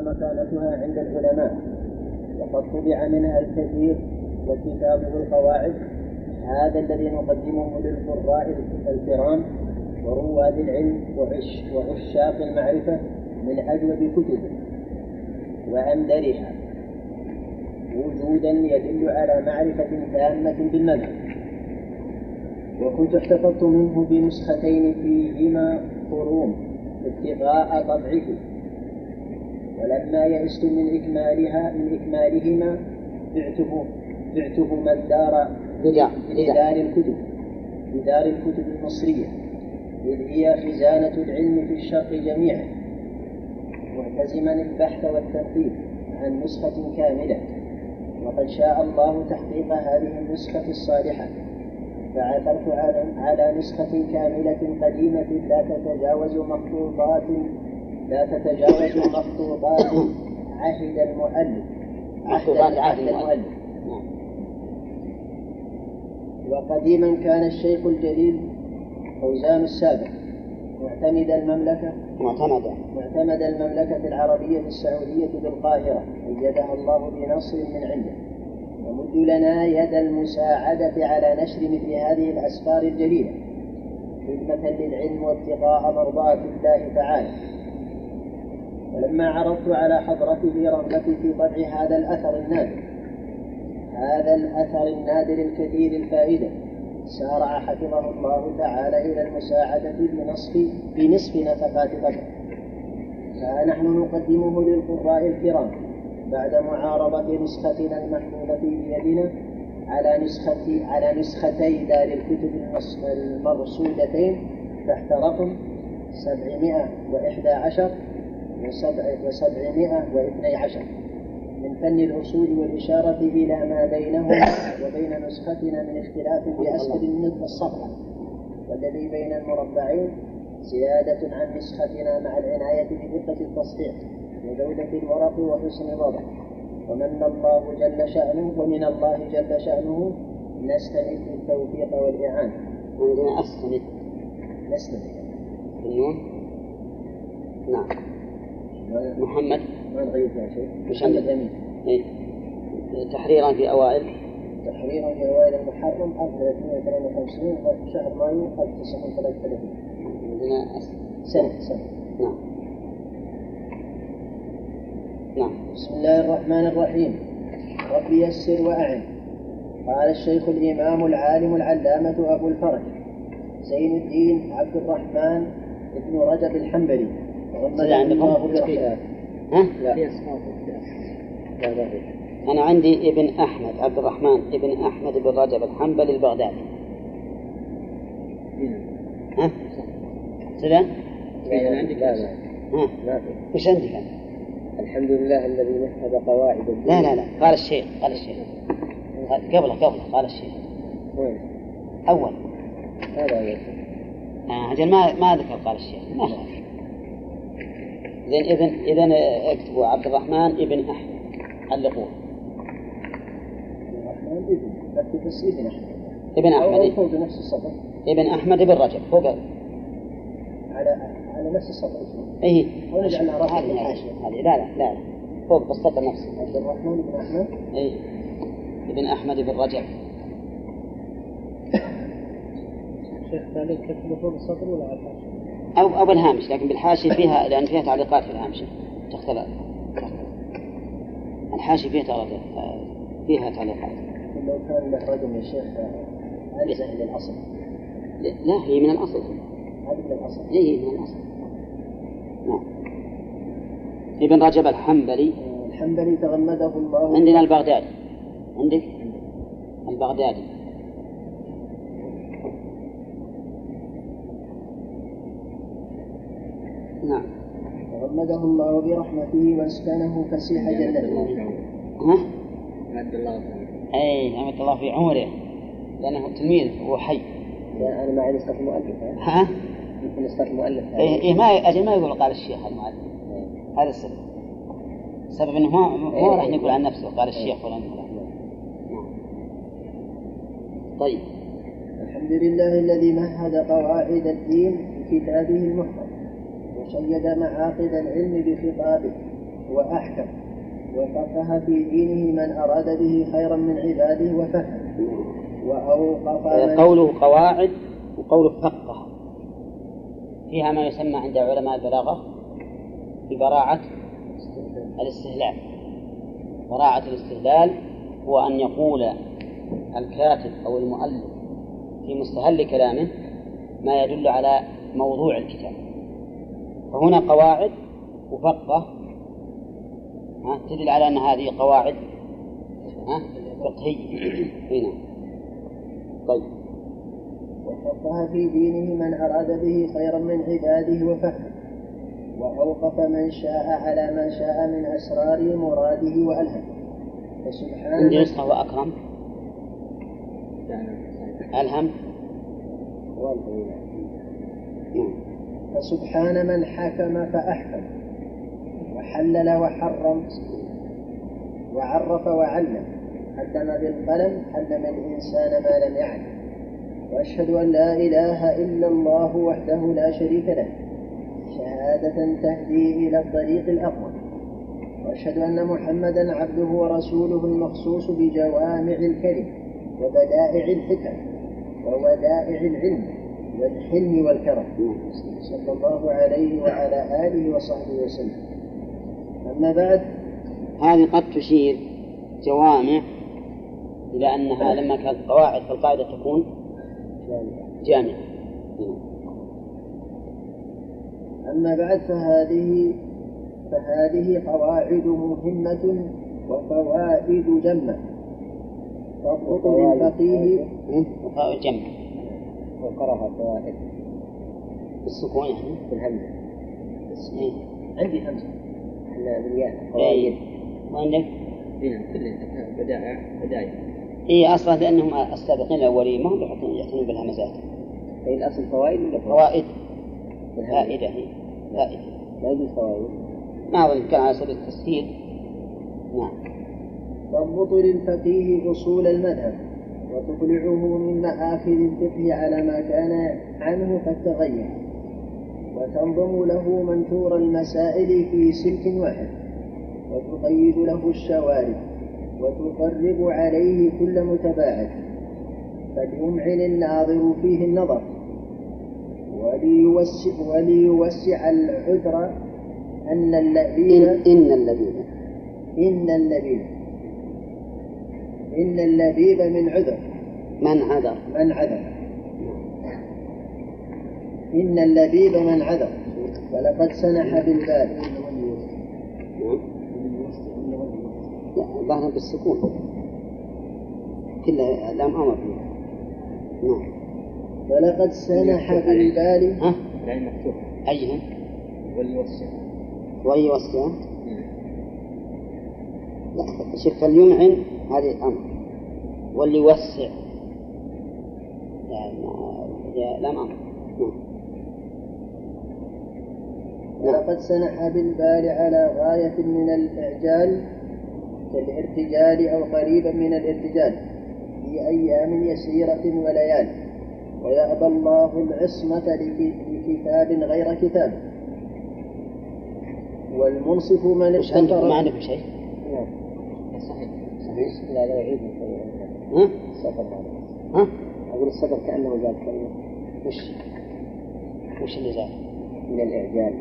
مكانتها عند العلماء. وقد طبع منها الكثير وكتابه القواعد هذا الذي نقدمه للقراء الكرام ورواد العلم وعش وعشاق المعرفة من أجود كتبه وأندرها. وجودا يدل على معرفة تامة بالمذهب. وكنت احتفظت منه بنسختين فيهما قرون ابتغاء طبعه. ولما يئست من إكمالها من إكمالهما بعته بعتهما الدار لدار الكتب لدار الكتب المصرية إذ هي خزانة العلم في الشرق جميعا. ملتزما البحث والتنقيب عن نسخة كاملة. وقد شاء الله تحقيق هذه النسخة الصالحة. فعثرت على نسخة كاملة قديمة لا تتجاوز مخطوطات لا تتجاوز مخطوطات عهد المؤلف. مخطوطات عهد المؤلف. وقديما كان الشيخ الجليل فوزان السابق. معتمد المملكة. معتمد معتمد المملكة العربية السعودية بالقاهرة. أيدها الله بنصر من عنده. يمد لنا يد المساعدة على نشر مثل هذه الأسفار الجليلة. خدمة للعلم وابتغاء مرضاة الله تعالى. ولما عرضت على حضرته رغبتي في طبع هذا الأثر النادر. هذا الأثر النادر الكثير الفائدة. سارع حفظه الله تعالى إلى المساعدة بنصف بنصف نفقات بدر فنحن نقدمه للقراء الكرام. بعد معارضة نسختنا المحمولة بيدنا على نسخة على نسختي دار الكتب المرصودتين تحت رقم 711 وسبع وسبعمائة واثني عشر. من فن الأصول والإشارة إلى ما بينهما وبين نسختنا من اختلاف بأسفل من الصفحة والذي بين المربعين زيادة عن نسختنا مع العناية بدقة التصحيح وجودة الورق وحسن الوضع. ومن الله جل شأنه ومن الله جل شأنه نستمد التوفيق والإعانة. نستمد نستمد. النون. نعم. محمد. ما نغير فيها شيء. محمد أمين. إيه. تحريرا في أوائل. تحريرا في أوائل المحرم 1352 وشهر مايو 1933. عندنا سنة سنة. نعم. نعم بسم الله الرحمن الرحيم رب يسر وأعن قال الشيخ الإمام العالم العلامة أبو الفرج زين الدين عبد الرحمن بن رجب الحنبلي لا. أنا عندي ابن أحمد عبد الرحمن ابن أحمد بن رجب الحنبلي البغدادي. ها؟ ها؟ وش عندك أنت؟ الحمد لله الذي نفذ قواعد الدين. لا لا لا. قال الشيخ قال الشيخ. قبله قبله. قال الشيخ. وين؟ أول. هذا أول آه أجل ما ما ذكر قال الشيخ. ما زين إذن إذن أكتبوا عبد الرحمن ابن أحمد علقوه. الرحمن ابن بس ابن أحمد ابن السطر ابن أحمد بن رجب فوق على على نفس السطر رقم هذه لا لا لا. فوق بالسطر نفسه. عبد الرحمن بن أحمد. اي ابن أحمد بن رجب. شيخ ثاني كتبه فوق السطر ولا على الحاشية؟ أو أو بالهامش لكن بالحاشية فيها لأن فيها تعليقات في الهامش. تختلف. الحاشية فيها تعليقات فيها تعليقات. لو كان رقم يا شيخ ألزم إلى الأصل لا هي من الأصل. هذه من الأصل. هي من الأصل. نعم. ابن رجب الحنبلي. الحنبلي تغمده الله. عندنا البغدادي. عندك. البغدادي. نعم. تغمده الله برحمته واسكنه فسيح جنته. ها؟ عبد الله. اي الله في عمره. لأنه تلميذ هو حي. لا أنا معي نسخة المؤلف. ها؟ يمكن نسخة المؤلف. إيه إيه ما أجل ما يقول قال الشيخ المؤلف. هذا السبب. السبب إنه ما هو راح يقول عن نفسه قال الشيخ فلان فلان نعم. طيب. الحمد لله الذي مهد قواعد الدين في كتابه المحكم وشيد معاقد العلم بخطابه وأحكم وفقه في دينه من أراد به خيرا من عباده وفهم وأوقف قوله قواعد وقوله فقه. فيها ما يسمى عند علماء البلاغة ببراعة الاستهلال. براعة الاستهلال هو أن يقول الكاتب أو المؤلف في مستهل كلامه ما يدل على موضوع الكتاب. فهنا قواعد وفقه تدل على أن هذه قواعد فقهية. هنا طيب. وفقه في دينه من أراد به خيرا من عباده وفهمه وأوقف من شاء على ما شاء من أسرار مراده وألهم فسبحان عندي نسخة وأكرم. ألهم. فسبحان من حكم فأحكم. وحلل وحرم. وعرف وعلم. علم بالقلم علم الإنسان ما لم يعلم. وأشهد أن لا إله إلا الله وحده لا شريك له. شهادة تهدي إلى الطريق الأقوى. وأشهد أن محمدا عبده ورسوله المخصوص بجوامع الكلم وبدائع الحكم وودائع العلم. والحلم والكرم. صلى الله عليه وعلى آله وصحبه وسلم. أما بعد هذه قد تشير جوامع إلى أنها لما كانت قواعد فالقاعدة تكون جامعة. أما بعد فهذه فهذه قواعد مهمة وفوائد جمة تضبط للفقيه وفاء وقرأها فوائد. بالسكون يعني بالهمزة. إيه. عندي همزة. إحنا بالياء إيه. قواعد وعندك؟ هنا كلها بدائع بدائع اي أصلا لأنهم السابقين الأولين ما هم يحطون يعتنون بالهمزات. هي الأصل فوائد ولا فوائد؟ فائدة هي فائدة. لا يجوز فوائد. ما أظن كان على سبيل التسهيل. نعم. تضبط للفقيه أصول المذهب. وتقلعه من مآخذ الفقه على ما كان عنه قد تغير. وتنظم له منثور المسائل في سلك واحد. وتقيد له الشوارب. وتقرب عليه كل متباعد. فليمعن الناظر فيه النظر. وليوسع, وليوسع العذر أن اللبيب إن, إن الذين. إن اللبيب إن اللبيب من عذر. من عذر؟ من عذر. إن اللبيب من عذر. ولقد سنح بالبال. لا الظاهر بالسكون كلها لام أمر. نعم. ولقد سنح بالبال. ها؟ العين مفتوح أيها والوسع ويوسع لا شوف فليمعن هذه الأمر. واللي يوسع. يعني يا لام أمر. نعم. ولقد سنح بالبال على غاية من الإعجال كالارتجال أو قريبا من الارتجال في أيام يسيرة وليال. ويأبى الله العصمة لك- لكتاب غير كتاب. والمنصف من عندكم ما عندكم شيء؟ نعم. صحيح. لا لا يعيد ها؟ السفر ها؟ أقول السفر كأنه زاد كلمة وش؟ وش اللي زاد؟ من الإعجال.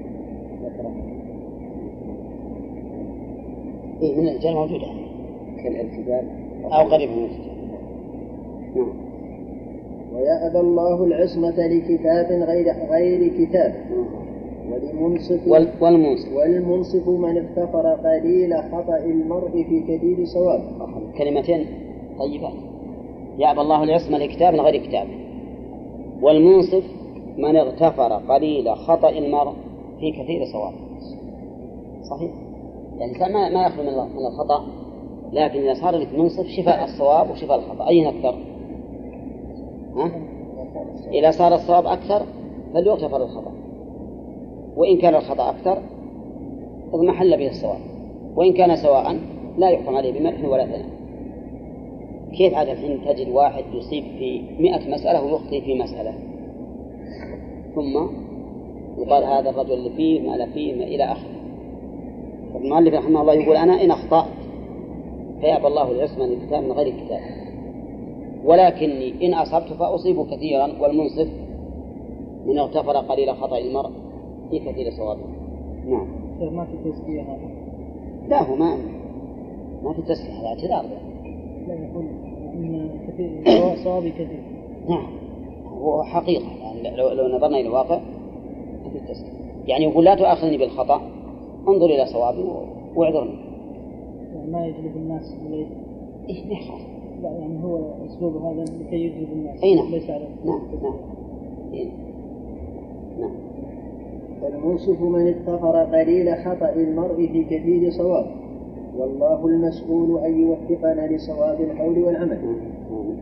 ذكره. إيه من الرجال موجودة. كالارتجال أو قريب من الرجال نعم. ويأبى الله العصمة لكتاب غير غير كتاب. ولمنصف وال- والمنصف. والمنصف من افتقر قليل خطأ المرء في كثير صواب. كلمتين طيبات. يأبى الله العصمة لكتاب غير كتاب. والمنصف من اغتفر قليل خطأ المرء في كثير صواب. صحيح؟ يعني الإنسان ما ما يخلو من من الخطأ لكن إذا صار لك منصف شفاء الصواب وشفاء الخطأ. أين أكثر؟ ها؟ إذا صار الصواب أكثر فليغتفر الخطأ. وإن كان الخطأ أكثر اضمحل به الصواب. وإن كان سواء لا يحكم عليه بمدح ولا ثناء. كيف عاد الحين تجد واحد يصيب في مئة مسألة ويخطئ في مسألة؟ ثم يقال هذا الرجل اللي فيه ما لا فيه ما إلى آخره. المؤلف رحمه الله يقول أنا إن أخطأت فيأبى الله العصمة للكتاب من غير الكتاب. ولكني إن أصبت فأصيب كثيرا والمنصف من اغتفر قليل خطأ المرء. في كثير صوابه؟ نعم. ما في تزكية هذا لا هو ما ما في تسلية هذا اعتذار. لا يقول إن كثير صوابي كثير. نعم. هو حقيقة يعني لو, لو نظرنا إلى الواقع ما في تسلية يعني يقول لا تؤاخذني بالخطأ انظر إلى صوابي واعذرني. يعني ما يجلب الناس إليه؟ إيه يخاف. لا يعني هو أسلوب هذا لكي يجلب الناس أي نعم. ليس على نعم نعم. إيه. فالمنصف من اغتفر قليل خطأ المرء في كثير صواب والله المسؤول أن يوفقنا لصواب القول والعمل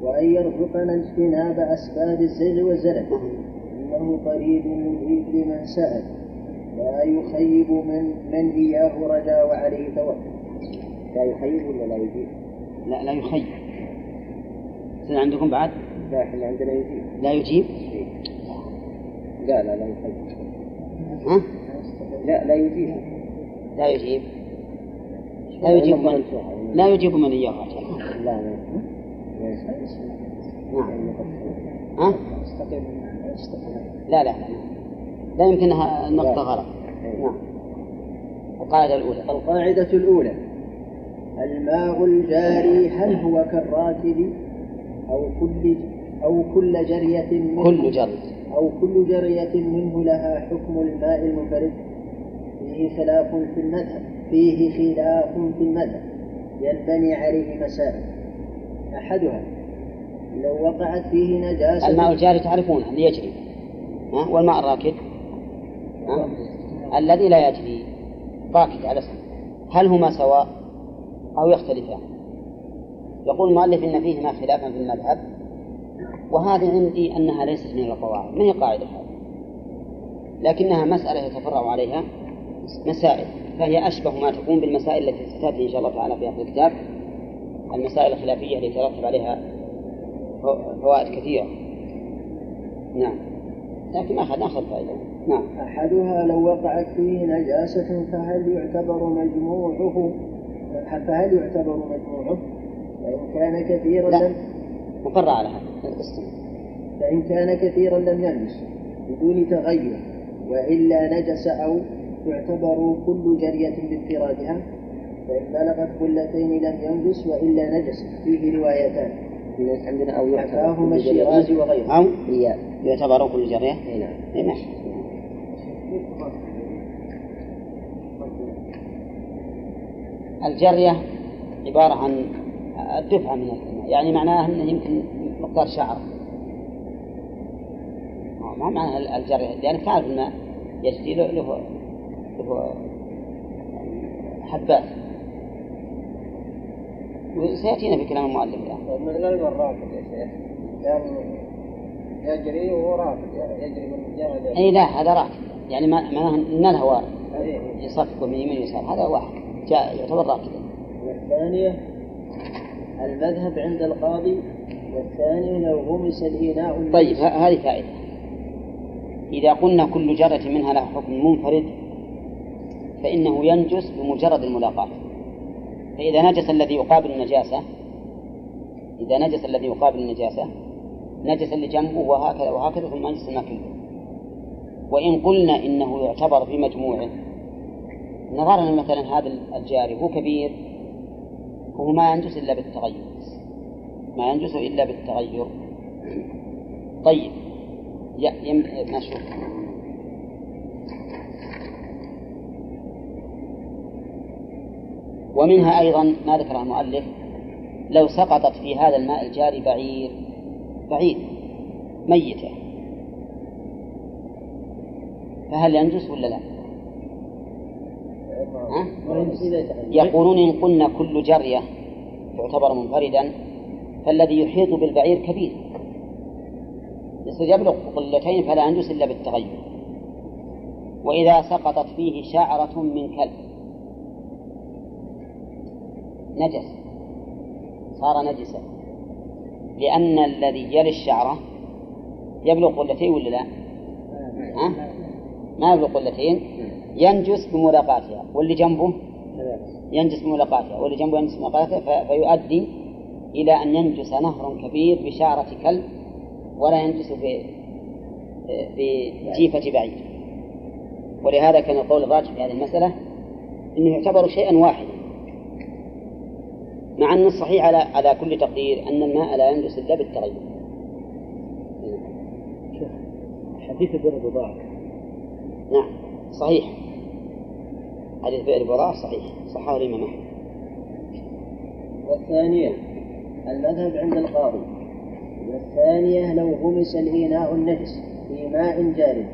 وأن يرزقنا اجتناب أسباب الزيغ والزلل. إنه قريب مجيب لمن سأل لا يخيب من من إياه رجا وعليه توكل. لا يخيب ولا لا يجيب؟ لا لا يخيب. عندكم بعد؟ لا إحنا عندنا يجيب. لا يجيب؟ لا لا لا يخيب. ها لا لا يجيب. لا يجيب. لا يجيب من لا يجيب من إياه. لا لا نعم ها لا لا لا. يمكنها النقطة غلط. نعم القاعدة الأولى. القاعدة الأولى. الماء الجاري هل هو كالراكب أو كل أو كل جرية منه كل جر أو كل جرية منه لها حكم الماء المنفرد. فيه خلاف في المذهب. فيه خلاف في المذهب. ينبني عليه مسائل. أحدها لو وقعت فيه نجاسة. الماء الجاري تعرفونه اللي يجري. ها؟ والماء الراكد. ها؟ الذي لا يجري. راكد على اسم هل هما سواء أو يختلفان؟ يقول المؤلف إن فيهما خلافا في المذهب. وهذه عندي أنها ليست من القواعد ما هي قاعدة هذه؟ لكنها مسألة يتفرع عليها مسائل فهي أشبه ما تكون بالمسائل التي ستأتي إن شاء الله تعالى في آخر الكتاب المسائل الخلافية التي يترتب عليها فوائد كثيرة. نعم. لكن أخذ ناخذ فائدة. نعم. أحدها لو وقعت فيه نجاسة فهل يعتبر مجموعه؟ فهل يعتبر مجموعه؟ فإن كان كثيرا لا. لم مقر على هذا استمع. فإن كان كثيرا لم ينجس بدون تغير وإلا نجس أو تعتبر كل جرية بانفرادها فإن بلغت كلتين لم ينجس وإلا نجس. فيه روايتان. عندنا أو يعتبر. الشيرازي وغيره أو يعتبر كل جرية. أي نعم. إيه، ماشي الجرية عبارة عن الدفعة من الماء يعني معناه أنه يمكن مقدار شعر. ما معنى الجرية لأنك تعرف الماء يجري له له له حبات. وسيأتينا في كلام المؤلف الآن. مثل الماء الراكد يا شيخ. يعني يجري وهو راكد يجري من جهة أي لا هذا راكب. يعني ما- معناه أن الهواء. يصفق من يمين ويسار. هذا واحد. جاء يعتبر راكدا والثانية المذهب عند القاضي والثاني لو غمس الإناء طيب هذه فائدة. إذا قلنا كل جرة منها لها حكم منفرد فإنه ينجس بمجرد الملاقاة. فإذا نجس الذي يقابل النجاسة إذا نجس الذي يقابل النجاسة نجس اللي جنبه وهكذا وهكذا ثم نجس الماء كله وإن قلنا إنه يعتبر في مجموعه نظرنا مثلا هذا الجاري هو كبير هو ما ينجس إلا بالتغير. ما ينجس إلا بالتغير. طيب. يا يم... نشوف ومنها أيضا ما ذكر المؤلف لو سقطت في هذا الماء الجاري بعير بعير ميتة فهل ينجس ولا لا؟ يقولون إن قلنا كل جرية تعتبر منفردا فالذي يحيط بالبعير كبير. يصير يبلغ قلتين فلا ينجس إلا بالتغير. وإذا سقطت فيه شعرة من كلب. نجس. صار نجسا. لأن الذي يلي الشعرة يبلغ قلتين ولا لا؟ ها؟ ما يبلغ قلتين؟ ينجس بملاقاتها واللي جنبه ينجس بملاقاته واللي جنبه ينجس بملاقاته ف- فيؤدي إلى أن ينجس نهر كبير بشعرة كلب ولا ينجس في في جيفة بعير. ولهذا كان القول الراجح في هذه المسألة أنه يعتبر شيئا واحدا. مع أن الصحيح على على كل تقدير أن الماء لا ينجس إلا بالتغير. شوف حديث البضاعة نعم. صحيح. حديث بئر براء صحيح. صححه الإمام والثانية المذهب عند القاضي. والثانية لو غمس الإناء النجس في ماء جار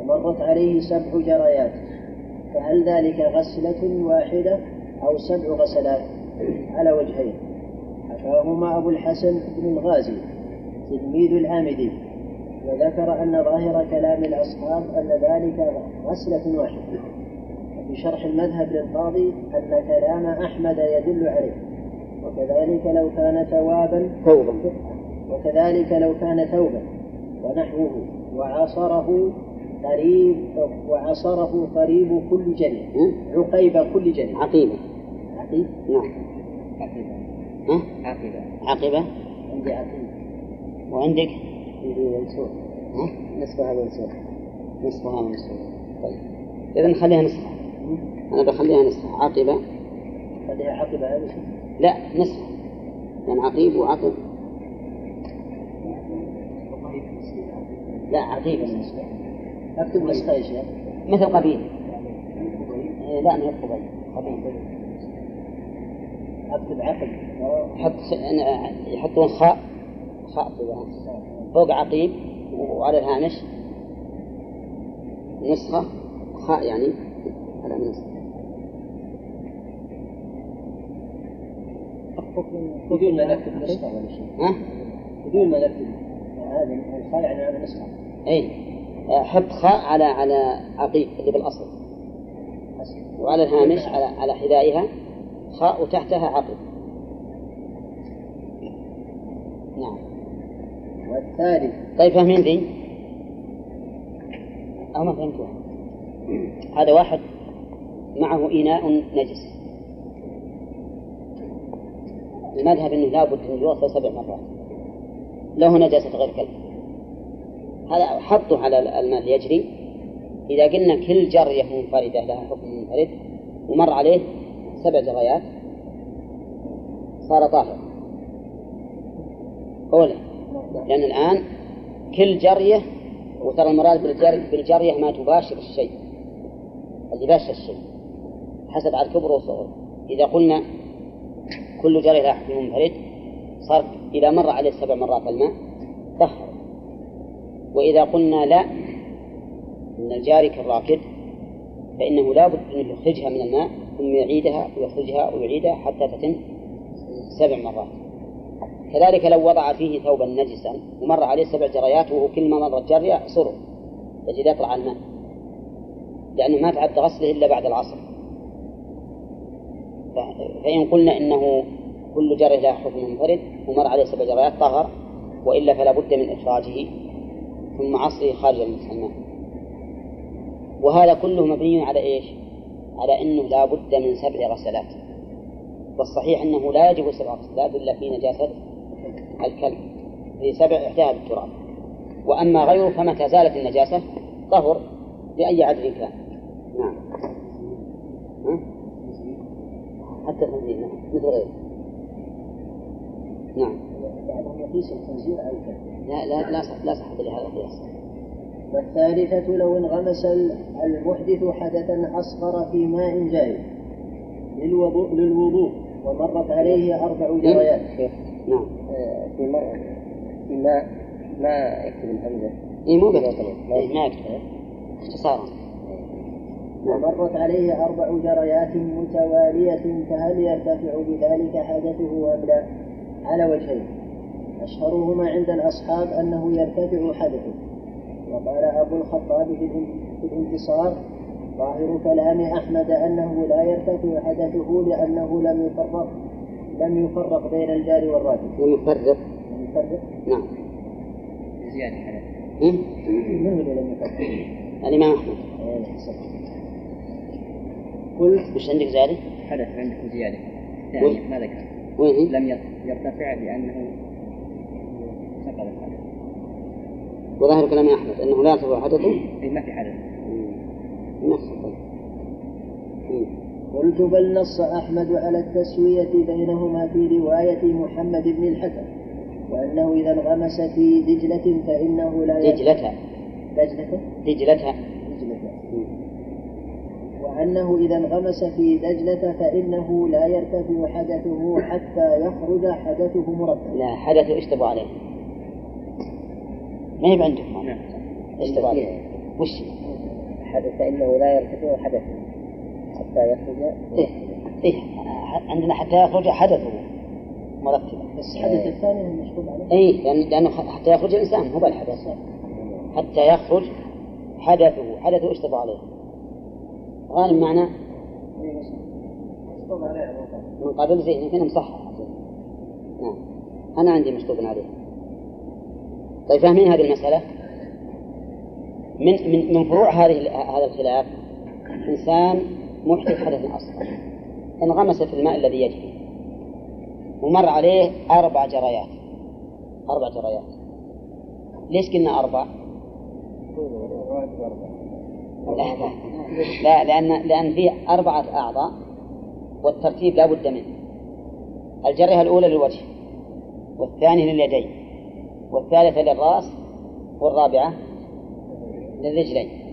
ومرت عليه سبع جريات فهل ذلك غسلة واحدة أو سبع غسلات؟ على وجهين. حكاهما أبو الحسن بن الغازي تلميذ الآمدي وذكر أن ظاهر كلام الأصحاب أن ذلك غسلة واحدة. وفي شرح المذهب للقاضي أن كلام أحمد يدل عليه. وكذلك لو كان ثوابا ثوبا وكذلك لو كان ثوبا ونحوه. وعصره قريب وعصره قريب كل ها؟ عقيب كل جري عقيبة. عقيب؟ نعم. عقيدة ها؟ عقيدة عقبة عندي عقيب وعندك؟ عندي منسوخ منسوخ نصفها منصوب طيب. إذا نخليها نسخة أنا بخليها نسخة عقبة خليها عقب هذه لا نسخة يعني عقيب وعقب. لا عقيب. أكتب نسخة يا شيخ مثل قبيل. لا من القبيل قبيل. أكتب عقب. أنا- يحطون خاء. خاء كذا فوق عقيب وعلى الهامش. نسخة خاء يعني. على نسخة بدون ما نكتب نسخة ولا شيء. ها؟ بدون ما نكتب. هذا الخاء يعني هذا نسخة. اي حط خاء على على عقيب اللي بالأصل. وعلى الهامش على على حذائها. خاء وتحتها عقيب نعم. والثالث طيب فاهمين ذي؟ أو ما فهمتوها هذا واحد معه إناء نجس. المذهب أنه لابد أن يغسل سبع مرات. له نجاسة غير كلب. هذا حطه على الماء ليجري إذا قلنا كل جرية منفردة لها حكم منفرد ومر عليه سبع جريات صار طاهر. أولا لأن الآن كل جرية وترى المراد بالجري بالجرية ما تباشر الشيء. اللي باشر الشيء. حسب على الكبر والصغر. إذا قلنا كل جرية لها حكم منفرد صار إذا مر عليه سبع مرات الماء طهر. وإذا قلنا لا إن الجاري كالراكد فإنه لا بد أن يخرجها من الماء ثم يعيدها ويخرجها ويعيدها حتى تتم سبع مرات. كذلك لو وضع فيه ثوبا نجسا ومر عليه سبع جريات وكل ما مرت جرية صره تجد يطلع الماء. لأنه ما تعد غسله إلا بعد العصر. فإن قلنا إنه كل جرية لها حكم منفرد ومر عليه سبع جريات طهر وإلا فلا بد من إخراجه ثم عصره خارج الماء وهذا كله مبني على إيش؟ على أنه لا بد من سبع غسلات. والصحيح أنه لا يجب سبع غسلات إلا في نجاسة الكلب في سبع إحداها بالتراب وأما غيره فمتى زالت النجاسة طهر بأي عدل كان. نعم؟ حتى الخنزير نعم. مثل غيره. نعم. يقيس الخنزير لا لا لا صح لا صح لهذا القياس. والثالثة لو انغمس المحدث حدثا أصغر في ماء جاري للوضوء, للوضوء ومرت عليه أربع جريات نعم. في ماء ما يكتب الهمزة اي مو بكتب إيه، ما يكتب. اختصارا ومرت عليه أربع جريات متوالية فهل يرتفع بذلك حدثه أم لا؟ على وجهين. أشهرهما عند الأصحاب أنه يرتفع حدثه وقال أبو الخطاب في الانتصار ظاهر كلام أحمد أنه لا يرتفع حدثه لأنه لم يفرق. لم يفرق بين الجار والراكب لم يفرق لم يفرق نعم زيادة حدث إيه؟ من هو لم يفرق؟ الإمام أحمد إيه،. قلت وش عندك زيادة؟ حدث عندكم زيادة وين؟ ثاني ما ذكر وين؟ لم ير- يرتفع لأنه سقط الحدث وظاهر كلام أحمد أنه لا يرتفع حدثه أي ما في حدث نفس طيب مم. قلت بل نص أحمد على التسوية بينهما في رواية محمد بن الحكم وأنه إذا انغمس في دجلة فإنه لا دجلة. دجلة؟ دجلة. دجلة. وأنه إذا انغمس في دجلة فإنه لا يرتفع حدثه حتى يخرج حدثه مرتبا لا حدث اشتبوا عليه. ما هي عندكم نعم. اشتبوا عليه. وش؟ حدث فإنه لا يرتفع حدث حتى يخرج. إيه إيه عندنا حتى يخرج حدثه. مرتبا بس حدث الثاني المشهور عليه. اي لأن لأنه حتى يخرج الإنسان هو الحدث حتى يخرج حدثه. حدثه اشتبه عليه؟ غالب معنى من قبل زين يمكن مصحح نعم. أنا عندي مشطوب عليه. طيب فاهمين هذه المسألة؟ من من من فروع هذه هذا الخلاف إنسان محدث حدث أصغر انغمس في الماء الذي يجري. ومر عليه أربع جريات. أربع جريات. ليش قلنا أربع؟ لا, لا لأن لأن فيه أربعة أعضاء والترتيب لا بد منه. الجرية الأولى للوجه والثانية لليدين والثالثة للرأس والرابعة للرجلين.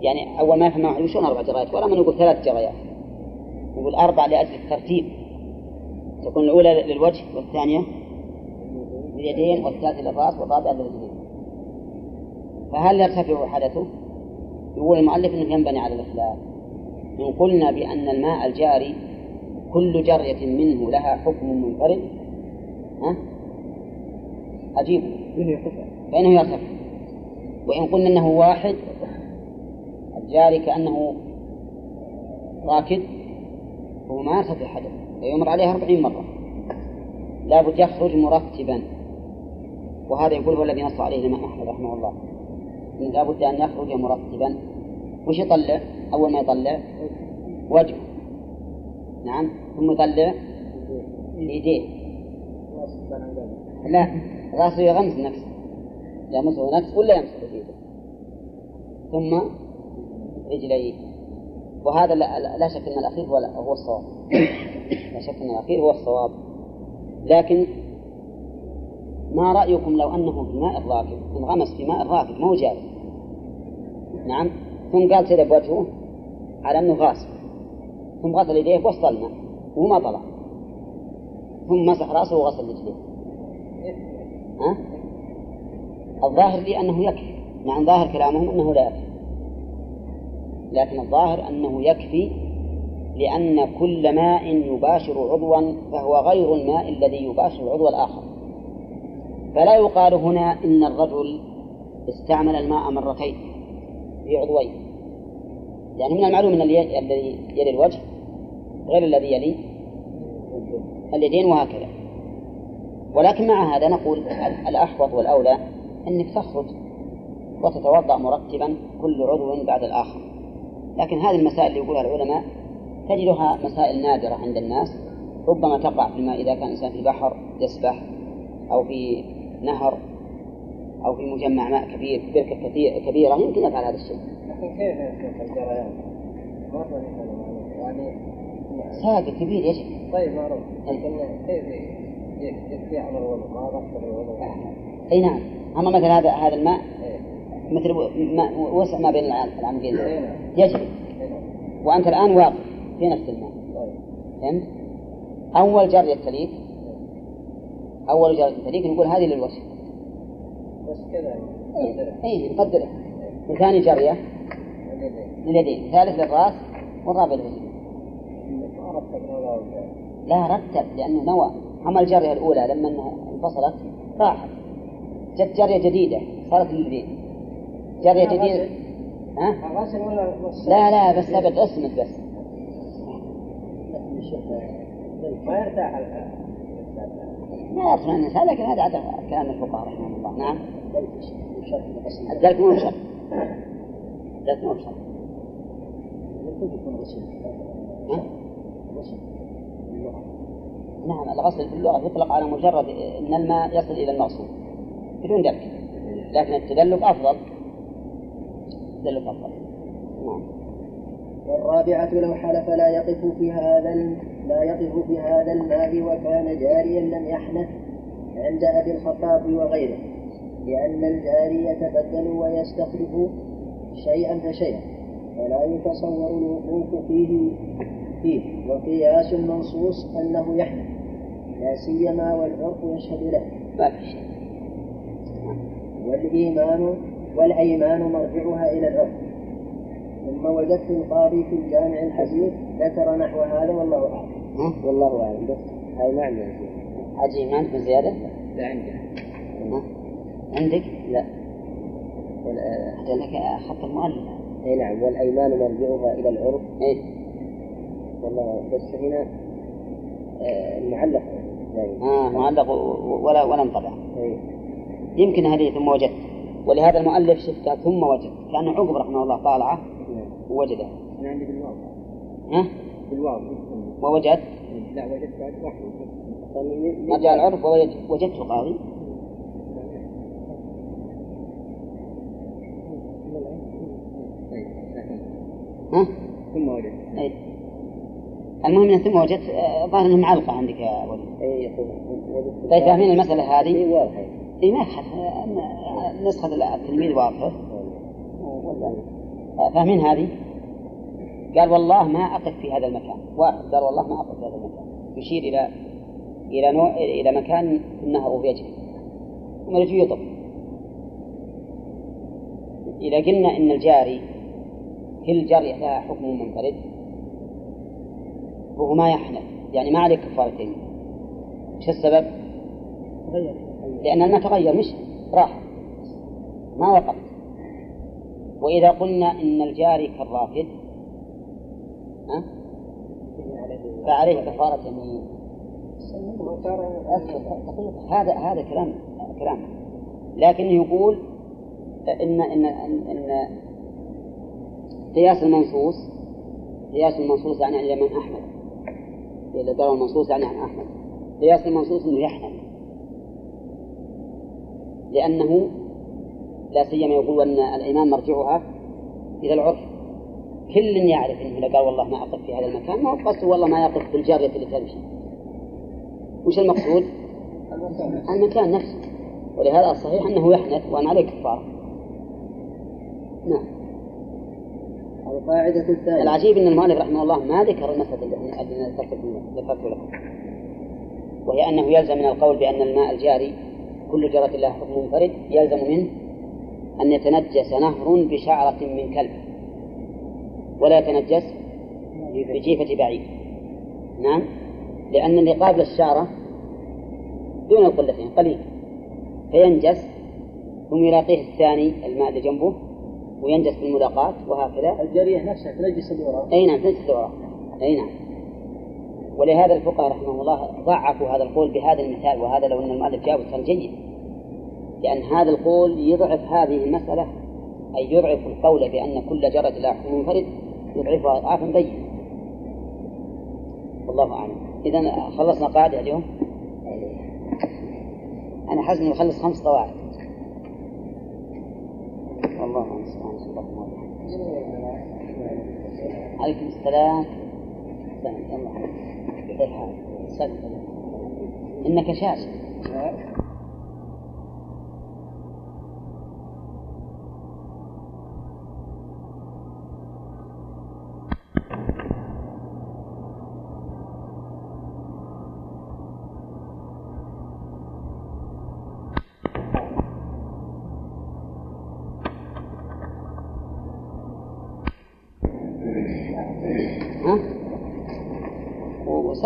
يعني أول ما يفهم واحد شلون أربع جريات ولا من يقول ثلاث جريات يقول أربع لأجل الترتيب. تكون الأولى للوجه والثانية لليدين والثالثة للرأس والرابعة للرجلين. فهل يرتفع حدثه؟ يقول المؤلف إنه ينبني على الإخلاف. إن قلنا بأن الماء الجاري كل جرية منه لها حكم منفرد ها؟ أجيب. فإنه يرتفع. وإن قلنا أنه واحد الجاري كأنه راكد هو ما يرتفع حدث يمر عليه أربعين مرة. لابد يخرج مرتبا. وهذا يقول هو الذي نص عليه الإمام أحمد رحمه الله. لابد أن يخرج مرتبا. وش يطلع؟ أول ما يطلع وجهه نعم. ثم يطلع يديه لا رأسه يغمس نفسه. يمسه نفسه ولا بيده ثم رجليه وهذا لا, لا, شك أن الأخير هو, هو الصواب. لا شك أن الأخير هو الصواب. لكن ما رأيكم لو أنه في ماء الراكد انغمس في ماء الراكد ما هو جاري. نعم. ثم قال كذا بوجهه على أنه غاسل ثم غسل يديه وسط الماء وهو ما طلع. ثم مسح رأسه وغسل رجليه. ها؟ الظاهر لي أنه يكفي. مع أن ظاهر كلامهم أنه لا يكفي. لكن الظاهر أنه يكفي لأن كل ماء يباشر عضوا فهو غير الماء الذي يباشر العضو الآخر. فلا يقال هنا إن الرجل استعمل الماء مرتين في عضوين. يعني من المعلوم أن الذي يلي الوجه غير الذي يلي اليدين وهكذا. ولكن مع هذا نقول الأحوط والأولى أنك تخرج وتتوضأ مرتبا كل عضو بعد الآخر. لكن هذه المسائل اللي يقولها العلماء تجدها مسائل نادرة عند الناس ربما تقع في الماء إذا كان الإنسان في بحر يسبح أو في نهر أو في مجمع ماء كبير بركة كثير كبيرة يمكن يفعل هذا الشيء. لكن كيف الجريان؟ يعني ساقي كبير يجب طيب معروف لكن كيف يكفي على الوضوء ما غسل الوضوء أي نعم أما مثل هذا هذا الماء. مثل ما وسع ما بين العمقين إيه نعم. يجري. إيه. وأنت الآن واقف في نفس الماء. فهمت؟ أول جرية تليك أول جرية تليك نقول هذه للوجه بس كذا يعني. اي نقدرها وثاني جرية. لليدين. ثالث للراس. والرابع للرجل. لا رتب لأنه نوى. أما الجرية الأولى لما انفصلت راحت. جت جرية جديدة صارت لليدين. جرية لا، جديدة. ها؟ لا لا بس ابد اسمك بس. ما يرتاح ال- ما يطمئن الانسان لكن هذا كلام الفقهاء رحمهم الله. نعم. الدلك مو بشرط. الدلك مو بشرط. نعم الغسل في اللغة يطلق على مجرد أن الماء يصل إلى المغسول بدون دلك. لكن التدلك أفضل. التدلك أفضل نعم. والرابعة لو حلف لا يقف في هذا ال- لا يقف في هذا الماء وكان جاريا لم يحنث عند أبي الخطاب وغيره لأن الجاري يتبدل ويستخلف شيئا فشيئا ولا يتصور الوقوف فيه فيه وقياس المنصوص أنه يحنث لا سيما والعرف يشهد له. ما في شيء. والإيمان والأيمان مرجعها إلى العرف. ثم وجدت القاضي في الجامع الحديث ذكر نحو هذا والله أعلم؟ والله أعلم. بس. هاي يا شيخ عجيب ما عندكم زيادة؟ لا عندي؟ عندك؟ لا. حتى لك خط المؤلف. أي نعم. والأيمان مرجعها إلى العرف. إيه؟ والله بس هنا آه، المعلق. آه معلق ولا ولا انطبع. اي يمكن هذه ثم وجدت. ولهذا المؤلف شفتها ثم وجد كأنه عقب رحمه الله طالعه نعم. ووجدها أنا عندي بالواو. ها؟ بالواو. ووجد لا وجدت بعد واحد. رجع العرف ووجد وجدت القاضي. ها؟ ثم وجدت. أي. المهم ثم وجدت آه، ظاهر انها معلقة عندك يا ولد اي طيب فاهمين المسألة هذه؟ اي واضحة. إي ما يخالف نسخة التلميذ واضحه آه، فاهمين هذه؟ قال والله ما أقف في هذا المكان. واحد قال والله ما أقف في هذا المكان. يشير إلى إلى نوع إلى مكان في النهر وهو يجري ثم يجي يطب. إذا قلنا إن الجاري كل جارية لها حكم منفرد وهو ما يحنث. يعني ما عليه كفارتين. وش السبب؟ تغير. لأن الماء تغير مش راح. ما وقف وإذا قلنا إن الجاري كالرافد ها؟ فعليه كفارة يمين. هذا هذا كلام كلام. لكن يقول إن إن إن, قياس المنصوص قياس المنصوص يعني عن الإمام أحمد. إذا قال المنصوص يعني عن أحمد. قياس المنصوص إنه يحمل. لأنه لا سيما يقول أن الإيمان مرجعها إلى العرف. كل يعرف أنه إذا قال والله ما أقف في هذا المكان ما هو قصده والله ما يقف في الجارية اللي تمشي. وش المقصود؟ المكان نفسه. ولهذا الصحيح أنه يحنث وأن عليه كفارة. نعم. القاعدة الثانية. العجيب أن المؤلف رحمه الله ما ذكر المسألة اللي ذكرت لكم وهي أنه يلزم من القول بأن الماء الجاري كل جرة له حكم منفرد يلزم منه أن يتنجس نهر بشعرة من كلب. ولا يتنجس بجيفة بعير نعم؟ لأن اللي قابل الشعرة دون القلتين قليل. فينجس ثم يلاقيه الثاني الماء اللي جنبه وينجس بالملاقاة وهكذا. الجارية نفسها تنجس اللي وراء أي نعم تنجس الوراء. أي نعم. ولهذا الفقهاء رحمهم الله ضعفوا هذا القول بهذا المثال وهذا لو أن المؤلف جاب مثال جيد. لأن هذا القول يضعف هذه المسألة أي يضعف القول بأن كل جرة لا حكم منفرد يضعفها أضعافا بينة والله أعلم. إذا خلصنا قاعدة اليوم؟ أنا حزن نخلص خمس قواعد. والله اللهم وبحمده. عليكم السلام. سلام إنك شاشة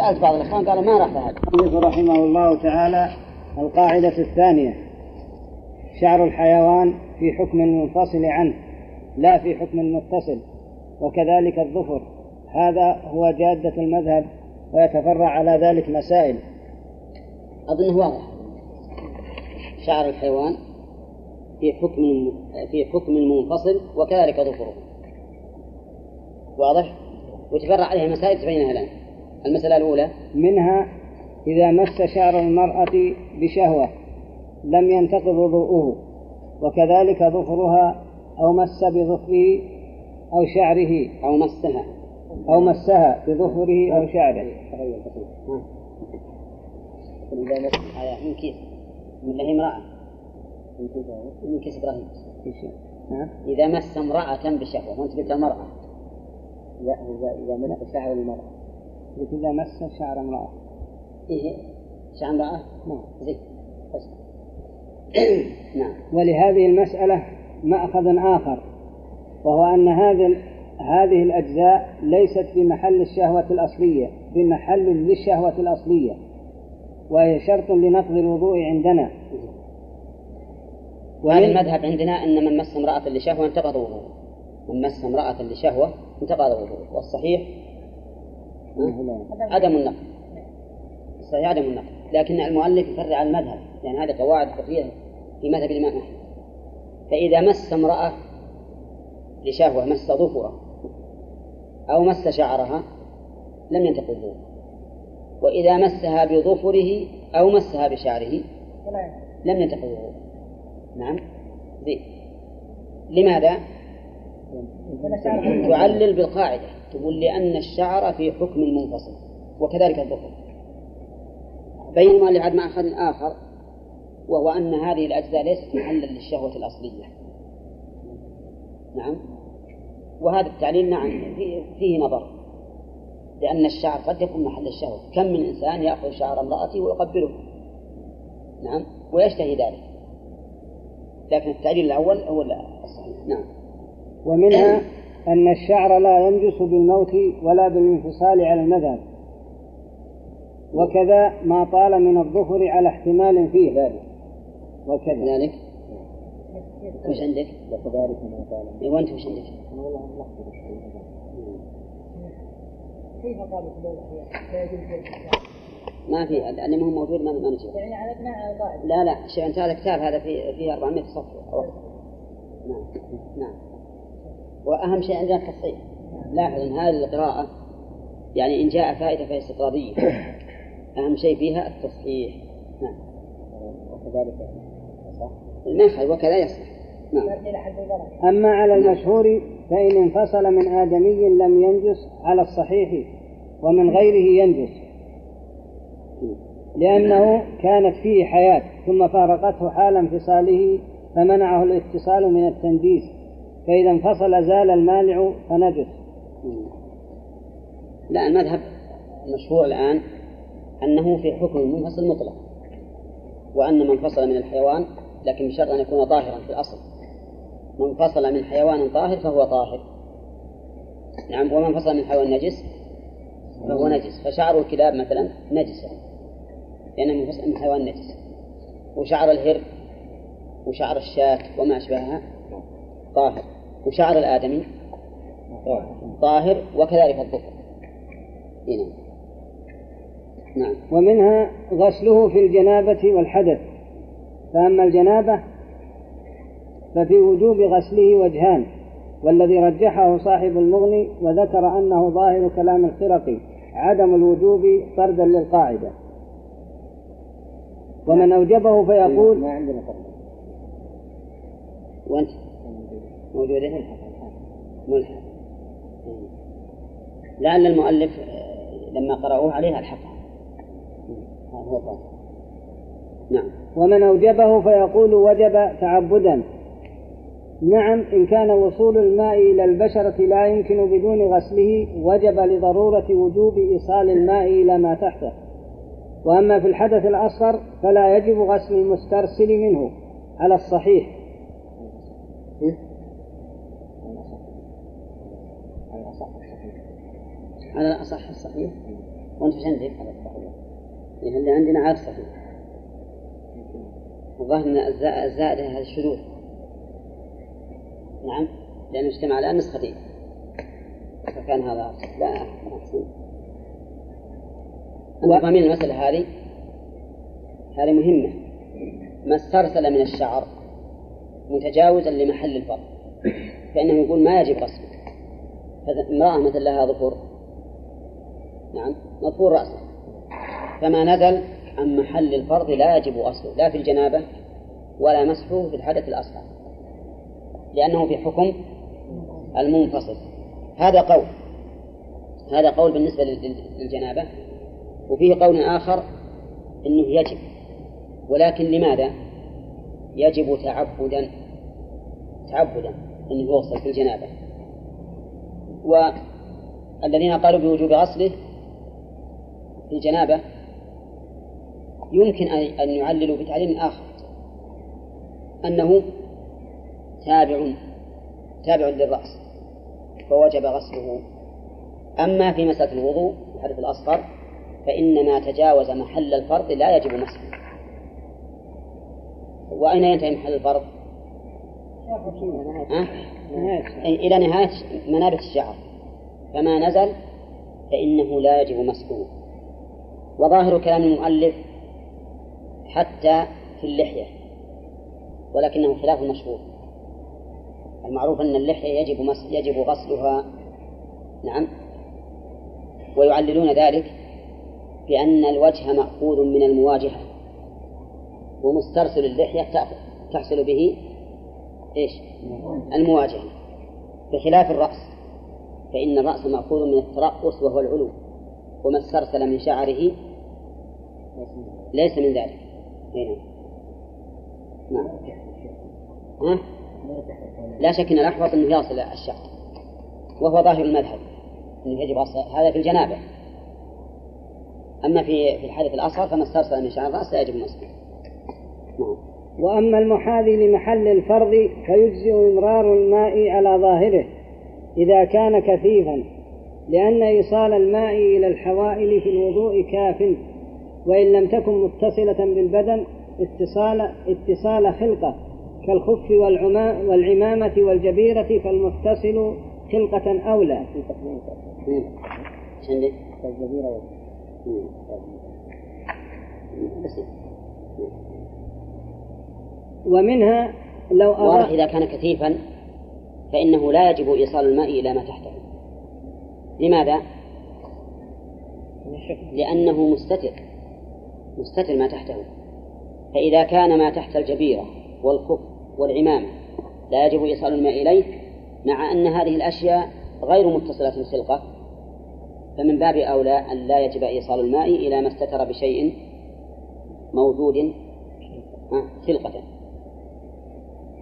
وسألت بعض الإخوان قالوا ما راح المؤلف رحمه الله تعالى القاعدة الثانية شعر الحيوان في حكم منفصل عنه لا في حكم متصل وكذلك الظفر. هذا هو جادة المذهب ويتفرع على ذلك مسائل. أظنه واضح. شعر الحيوان في حكم في حكم منفصل وكذلك ظفره. واضح؟ وتفرع عليها مسائل تبينها لنا المسألة الأولى. منها إذا مس شعر المرأة بشهوة لم ينتقض وضوءه وكذلك ظفرها أو مس بظفره أو شعره. أو مسها. أو مسها بظفره أو شعره. إذا مس من كيس ولا هي امرأة من كيس إبراهيم. إذا مس امرأة بشهوة وأنت قلت المرأة لا إذا إذا مس شعر المرأة. قلت إذا مس شعر امرأة. إيه. شعر امرأة؟ نعم. زين. بس. نعم. ولهذه المسألة مأخذ آخر وهو أن هذه هذه الأجزاء ليست في محل الشهوة الأصلية بمحل للشهوة الأصلية وهي شرط لنقض الوضوء عندنا. وهذا المذهب عندنا أن من مس امرأة لشهوة انتقض وضوءه. من مس امرأة لشهوة انتقض وضوءه. والصحيح عدم النقض الصحيح عدم النقض لكن المؤلف يفرع على المذهب لأن هذه قواعد فقهية في مذهب الإمام أحمد. فإذا مس امرأة لشهوة مس ظفره أو مس شعرها لم ينتقض الوضوء وإذا مسها بظفره أو مسها بشعره لم ينتقض الوضوء نعم؟ زين لماذا؟ تعلل بالقاعدة. تقول لأن الشعر في حكم منفصل وكذلك الظفر بين المؤلف مع أخذ آخر وهو أن هذه الأجزاء ليست محلا للشهوة الأصلية. نعم. وهذا التعليل نعم فيه نظر. لأن الشعر قد يكون محل الشهوة. كم من إنسان يأخذ شعر امرأته ويقبله؟ نعم. ويشتهي ذلك. لكن التعليل الأول هو الصحيح. نعم. ومنها أن الشعر لا ينجس بالموت ولا بالانفصال على المذهب وكذا ما طال من الظفر على احتمال فيه ذلك وكذا. ذلك وش عندك؟ وكذلك ما قال إيه، وأنت وش عندك؟ كيف قالوا في لا يجوز ما في لأنه ما هو موجود ما ما نجيب يعني على ابناء القاعدة لا لا شوف أنت هذا كتاب هذا فيه فيه 400 صفحة. أو أكثر. نعم نعم. وأهم شيء عندنا التصحيح لاحظ أن هذه القراءة يعني إن جاء فائدة فهي استطرادية أهم شيء فيها التصحيح. نعم. وكذلك ما يخالف وكذا يصح. نعم. أما على المشهور فإن انفصل من آدمي لم ينجس على الصحيح ومن غيره ينجس. لأنه كانت فيه حياة ثم فارقته حال انفصاله فمنعه الاتصال من التنجيس. فإذا انفصل زال المانع فنجس. لا المذهب المشهور الآن أنه في حكم المنفصل مطلق وأن من فصل من الحيوان لكن بشرط أن يكون طاهرا في الأصل. من فصل من حيوان طاهر فهو طاهر. نعم ومن فصل من حيوان نجس فهو نجس. فشعر الكلاب مثلا نجس لأنه منفصل من حيوان نجس. وشعر الهر وشعر الشاة وما أشبهها طاهر. وشعر الآدمي طاهر. وكذلك الظفر. هنا نعم. ومنها غسله في الجنابة والحدث. فأما الجنابة ففي وجوب غسله وجهان والذي رجحه صاحب المغني وذكر أنه ظاهر كلام الخرقي عدم الوجوب فردا للقاعدة. ومن أوجبه فيقول ما عندنا وأنت؟ موجودة ملحق. لعل المؤلف لما قرأوه عليها الحقها هو نعم. ومن أوجبه فيقول وجب تعبدا. نعم إن كان وصول الماء إلى البشرة لا يمكن بدون غسله وجب لضرورة وجوب إيصال الماء إلى ما تحته. وأما في الحدث الأصغر فلا يجب غسل المسترسل منه على الصحيح. على الأصح الصحيح. وأنت وش عندك؟ إيه اللي عندنا على الصحيح الظاهر أن الزا- الزائدة هذا الشذوذ. نعم؟ لأنه اجتمع على نسختين فكان هذا أصح. لا أحسن. أنت فاهمين المسألة هذه هذه مهمة. ما استرسل من الشعر متجاوزا لمحل الفرق. فإنه يقول ما يجب غسله. فإذا امرأة مثل لها ظفر نعم مطهور رأسه. فما نزل عن محل الفرض لا يجب أصله لا في الجنابة ولا مسحه في الحدث الأصغر لأنه في حكم المنفصل. هذا قول. هذا قول بالنسبة للجنابة. وفيه قول آخر أنه يجب. ولكن لماذا؟ يجب تعبدا تعبدا أنه يغسل في الجنابة. والذين قالوا بوجوب غسله الجنابة يمكن أن يعللوا بتعليل آخر أنه تابع تابع للرأس فوجب غسله أما في مسألة الوضوء الحدث الأصغر فإن ما تجاوز محل الفرض لا يجب مسحه وأين ينتهي محل الفرض؟ أه؟ إلى نهاية منابت الشعر فما نزل فإنه لا يجب مسحه وظاهر كلام المؤلف حتى في اللحية ولكنه خلاف المشهور المعروف أن اللحية يجب. يجب غسلها نعم ويعللون ذلك بأن الوجه مأخوذ من المواجهة ومسترسل اللحية تحصل به إيش؟ المواجهة بخلاف الرأس فإن الرأس مأخوذ من الترأس وهو العلو وما استرسل من شعره ليس من ذلك. هنا. نعم. ها؟ لا شك أن الأحوط أنه يصل الشعر. وهو ظاهر المذهب. أنه يجب هذا في الجنابة. أما في في الحدث الأصغر فما استرسل من شعر الرأس لا يجب مسحه نعم. وأما المحاذي لمحل الفرض فيجزئ إمرار الماء على ظاهره إذا كان كثيفا. لأن إيصال الماء إلى الحوائل في الوضوء كاف. وإن لم تكن متصلة بالبدن اتصال اتصال خلقة كالخف والعمامة والجبيرة فالمتصل خلقة أولى. ومنها لو واضح إذا كان كثيفا فإنه لا يجب إيصال الماء إلى ما تحته. لماذا؟ لأنه مستتر مستتر ما تحته فإذا كان ما تحت الجبيرة والخف والعمامة لا يجب إيصال الماء إليه مع أن هذه الأشياء غير متصلة الخلقة فمن باب أولى أن لا يجب إيصال الماء إلى ما استتر بشيء موجود خلقة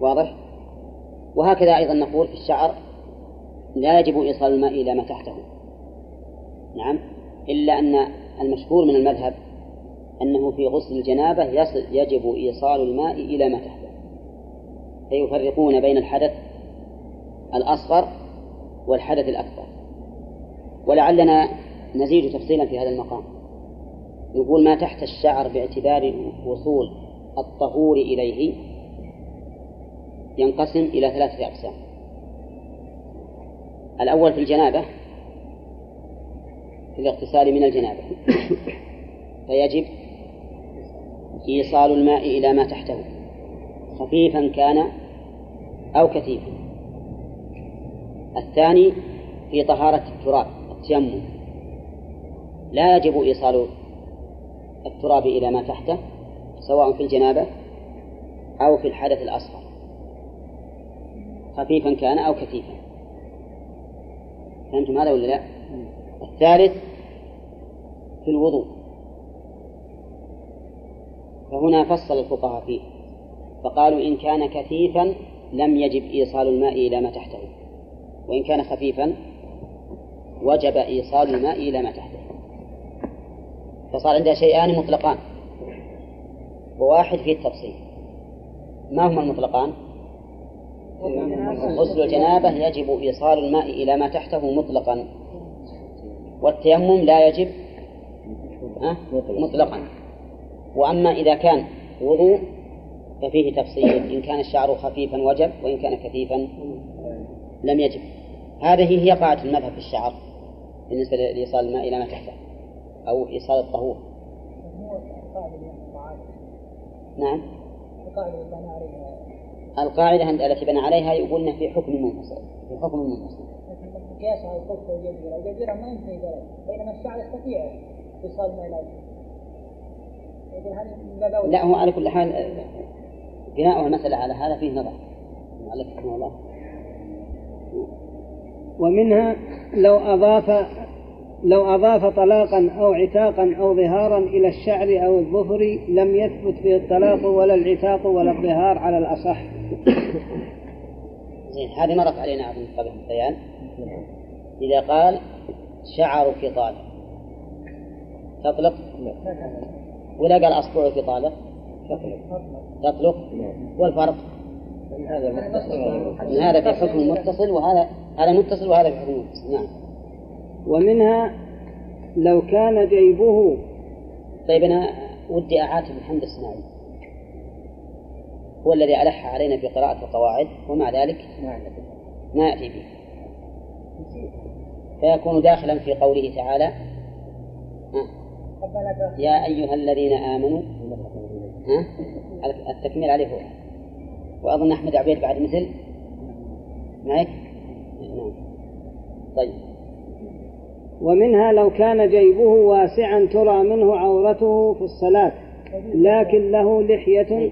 واضح؟ وهكذا أيضا نقول في الشعر لا يجب إيصال الماء إلى ما تحته. نعم. إلا أن المشهور من المذهب أنه في غسل الجنابة يجب إيصال الماء إلى ما تحته. فيفرقون بين الحدث الأصغر والحدث الأكبر. ولعلنا نزيد تفصيلا في هذا المقام. نقول ما تحت الشعر باعتبار وصول الطهور إليه ينقسم إلى ثلاثة أقسام. الأول في الجنابة في الاغتسال من الجنابة. فيجب إيصال الماء إلى ما تحته خفيفا كان أو كثيفا. الثاني في طهارة التراب التيمم. لا يجب إيصال التراب إلى ما تحته سواء في الجنابة أو في الحدث الأصغر. خفيفا كان أو كثيفا. فهمتم هذا ولا لا؟ الثالث في الوضوء. فهنا فصل الفقهاء فيه. فقالوا إن كان كثيفا لم يجب إيصال الماء إلى ما تحته. وإن كان خفيفا وجب إيصال الماء إلى ما تحته. فصار عندها شيئان مطلقان. وواحد فيه التفصيل. ما هما المطلقان؟ غسل الجنابة يجب إيصال الماء إلى ما تحته مطلقا. والتيمم لا يجب مطلقا. وأما إذا كان وضوء ففيه تفصيل. إن كان الشعر خفيفا وجب وإن كان كثيفا لم يجب. هذه هي قاعدة المذهب في الشعر بالنسبة لإيصال الماء إلى ما تحته أو إيصال الطهور. نعم. القاعدة التي بنى عليها يقولنا في حكم منفصل في حكم منفصل قياس على القدس والجزيرة، الجزيرة ما ينتهي ذلك، بينما الشعر يستطيع ايصال ما أولى. لا هو على كل حال آه، بناء المسألة على هذا فيه نظر. المؤلف رحمه الله. ومنها لو أضاف لو أضاف طلاقا أو عتاقا أو ظهارا إلى الشعر أو الظفر لم يثبت فيه الطلاق ولا العتاق ولا الظهار على الأصح. زين هذه مرت علينا أظن قبل البيان. إذا قال شعرك طالق تطلق؟ ولا قال أصبعك طالق تطلق. والفرق؟ هذا أن هذا في حكم متصل وهذا هذا متصل وهذا في حكم متصل. نعم. ومنها لو كان جيبه طيب أنا ودي أعاتب محمد السناوي هو الذي ألح علينا في قراءة القواعد ومع ذلك ما يأتي به. فيكون داخلا في قوله تعالى يا أيها الذين آمنوا ها؟ التكميل عليه هو. وأظن أحمد عبيد بعد مثل معك؟ نعم. طيب. ومنها لو كان جيبه واسعا ترى منه عورته في الصلاة لكن له لحية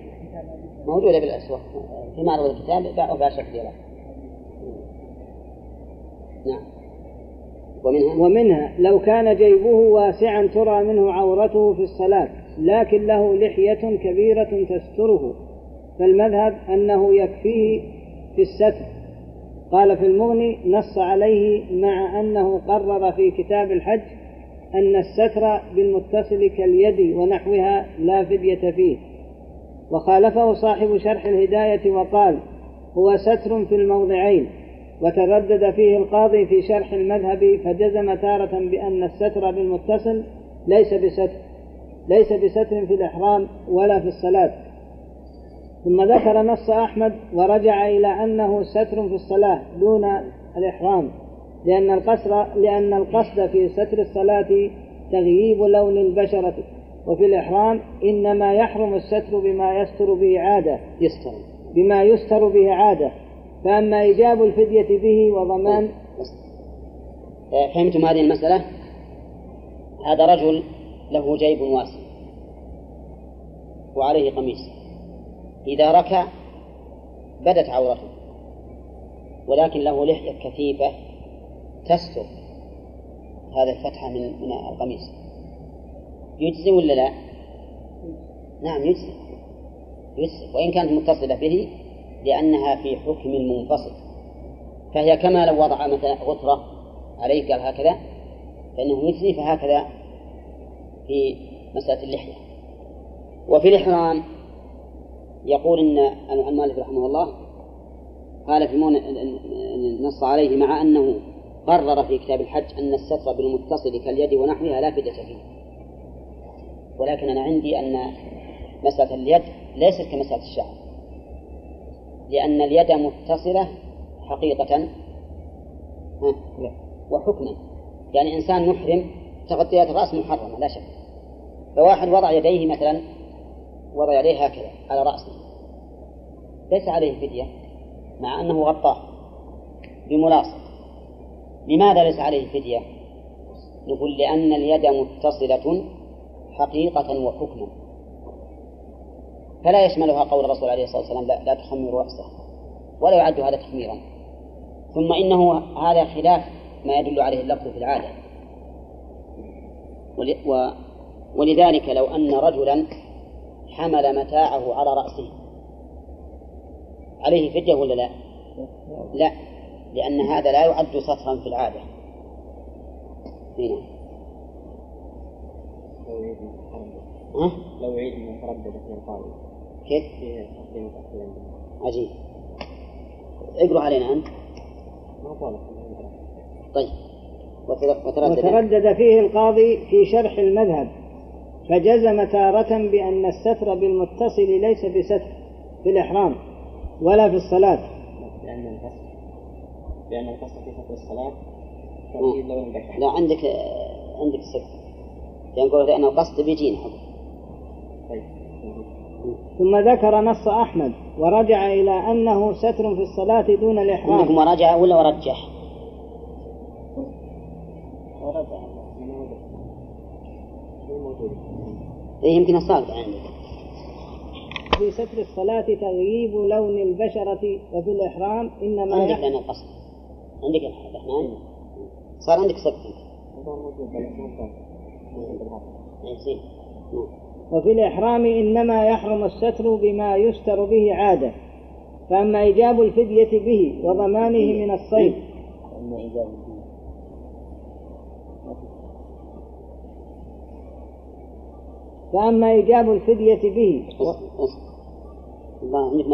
موجودة بالأسواق. في معرض الكتاب باعوا شكل يرى. نعم. ومنها ومنها لو كان جيبه واسعا ترى منه عورته في الصلاة لكن له لحية كبيرة تستره. فالمذهب أنه يكفيه في الستر. قال في المغني نص عليه مع أنه قرر في كتاب الحج أن الستر بالمتصل كاليد ونحوها لا فدية فيه. وخالفه صاحب شرح الهداية وقال هو ستر في الموضعين وتردد فيه القاضي في شرح المذهب فجزم تارة بأن الستر بالمتصل ليس بستر ليس بستر في الإحرام ولا في الصلاة. ثم ذكر نص أحمد ورجع إلى أنه ستر في الصلاة دون الإحرام لأن القصر لأن القصد في ستر الصلاة تغييب لون البشرة. وفي الإحرام إنما يحرم الستر بما يستر به عادة يستر بما يستر به عادة. فأما إيجاب الفدية به وضمان فهمتم هذه المسألة؟ هذا رجل له جيب واسع وعليه قميص. إذا ركع بدت عورته ولكن له لحية كثيفة تستر هذا الفتحة من من القميص. يجزي ولا لا؟ نعم يجزي يجزي وإن كانت متصلة به لأنها في حكم منفصل فهي كما لو وضع مثلا غترة عليه قال هكذا فإنه يجزي فهكذا في مسألة اللحية. وفي الإحرام يقول إن عن مالك رحمه الله قال في نص عليه مع أنه قرر في كتاب الحج أن الستر بالمتصل كاليد ونحوها لا فدية فيه. ولكن أنا عندي أن مسألة اليد ليست كمسألة الشعر. لأن اليد متصلة حقيقة. وحكما. يعني إنسان محرم تغطية الرأس محرمة لا شك. فواحد وضع يديه مثلا وضع يديه هكذا على رأسه. ليس عليه فدية مع أنه غطاه بملاصق. لماذا ليس عليه فدية؟ نقول لأن اليد متصلة حقيقة وحكما. فلا يشملها قول الرسول عليه الصلاة والسلام لا, لا تخمر رأسه ولا يعد هذا تخميرا. ثم إنه هذا خلاف ما يدل عليه اللفظ في العادة. ولذلك لو أن رجلا حمل متاعه على رأسه عليه فدية ولا لا؟ لا لأن هذا لا يعد سطرا في العادة. هنا. لو يعيد المتردد ها؟ لو المتردد في القاضي كيف؟ عجيب. اقرأ علينا أنت. ما طالب. طيب. وتر- وتردد. وتردد فيه القاضي في شرح المذهب. فجزم تارة بأن الستر بالمتصل ليس بستر في الإحرام ولا في الصلاة. لأن القصد لأن القصد في فترة الصلاة. لا عندك عندك السكت ينقول لأن القصد بيجينا ثم ذكر نص أحمد ورجع إلى أنه ستر في الصلاة دون الإحرام. عندكم رجع ولا ورجح؟ إيه يمكن الصادق عندك يعني. في ستر الصلاة تغييب لون البشرة وفي الإحرام إنما عندك أنا القصد. عندك الحمد صار عندك سكت وفي الإحرام إنما يحرم الستر بما يستر به عادة فأما إيجاب الفدية به وضمانه من الصيد. فأما إيجاب الفدية به. الله عندك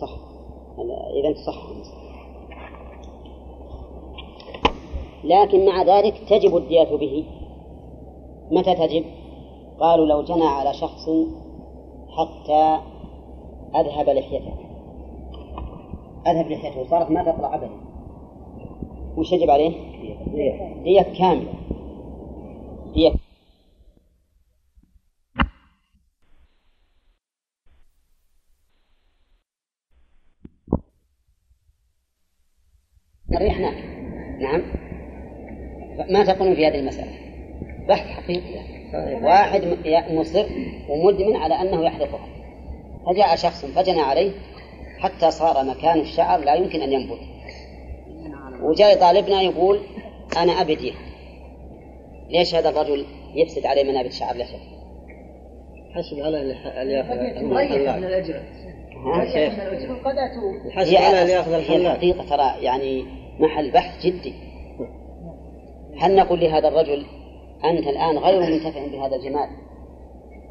صح. إذا صح. لكن مع ذلك تجب الدية به. متى تجب؟ قالوا لو جنى على شخص حتى أذهب لحيته. أذهب لحيته صارت ما تطلع أبدا. وش يجب عليه؟ دية كاملة. دية. الريح هناك نعم. ما تقولون في هذه المسألة. بحث حقيقي واحد مصر ومدمن على أنه يحدثها فجاء شخص فجنى عليه حتى صار مكان الشعر لا يمكن أن ينبت. وجاء طالبنا يقول أنا أبدي. ليش هذا الرجل يفسد عليه منابت شعر لحيته حسب على اللي يأخذ ضيق من الأجر. ها؟ قد أتوا حسب هي على اللي يأخذ هي الحلاق الحقيقة ترى يعني محل بحث جدي. هل نقول لهذا الرجل أنت الآن غير منتفع بهذا الجمال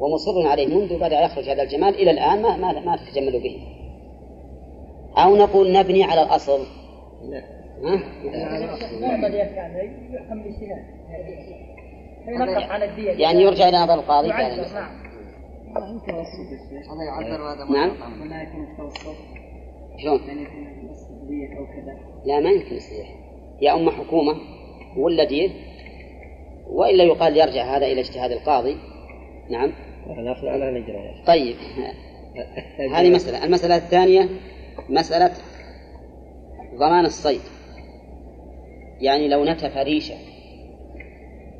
ومصر عليه منذ بدأ يخرج هذا الجمال إلى الآن ما ما, ما تتجمل به. أو نقول نبني على الأصل. ها؟ عن الدية يعني يرجع إلى نظر القاضي. نعم. هذا يعذر وهذا نعم شلون؟ يعني يكون مسؤولية أو كذا. لا ما يمكن يصيح يا أما حكومة ولا دية وإلا يقال يرجع هذا إلى اجتهاد القاضي. نعم. ناخذ على الإجراء طيب. هذه مسألة. المسألة الثانية مسألة ضمان الصيد. يعني لو نتف ريشة.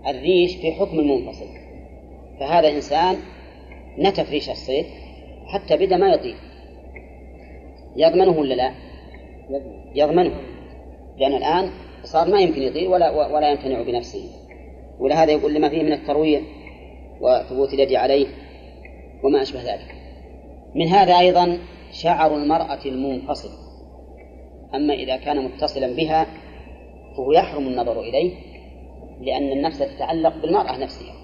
الريش في حكم المنفصل. فهذا إنسان نتف ريش الصيد حتى بدا ما يطير. يضمنه ولا لا؟ يضمنه. لأن الآن صار ما يمكن يطير ولا ولا يمتنع بنفسه. ولهذا يقول لما فيه من الترويع وثبوت اليد عليه وما أشبه ذلك. من هذا أيضا شعر المرأة المنفصل. أما إذا كان متصلا بها فهو يحرم النظر إليه لأن النفس تتعلق بالمرأة نفسها.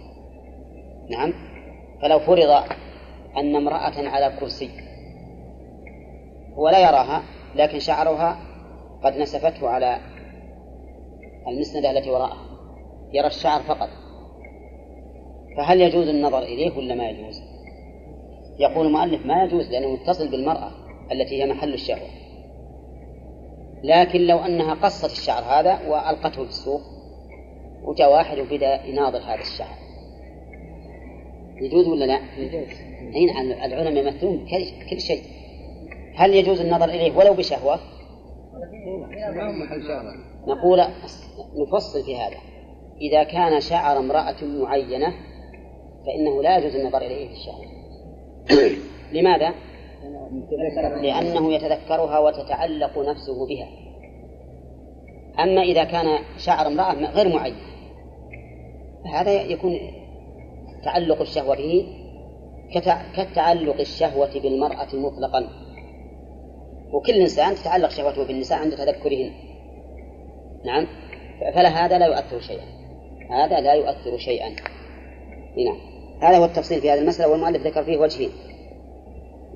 نعم؟ فلو فرض أن امرأة على كرسي ولا يراها لكن شعرها قد نسفته على المسندة التي وراءها. يرى الشعر فقط. فهل يجوز النظر إليه ولا ما يجوز؟ يقول المؤلف ما يجوز لأنه متصل بالمرأة التي هي محل الشهوة. لكن لو أنها قصت الشعر هذا وألقته في السوق وجاء واحد وبدأ يناظر هذا الشعر. يجوز ولا لا؟ يجوز. أي نعم العلماء يمثلون كل- كل شيء. هل يجوز النظر إليه ولو بشهوة؟ نقول نفصل في هذا. إذا كان شعر امرأة معينة فإنه لا يجوز النظر إليه في الشهوة لماذا؟ لأنه يتذكرها وتتعلق نفسه بها. أما إذا كان شعر امرأة غير معين فهذا يكون تعلق الشهوة به كتع- كتعلق الشهوة بالمرأة مطلقا. وكل إنسان تتعلق شهوته بالنساء عند تذكرهن. نعم؟ فلا هذا لا يؤثر شيئا. هذا لا يؤثر شيئا. نعم هذا هو التفصيل في هذه المسألة والمؤلف ذكر فيه وجهين.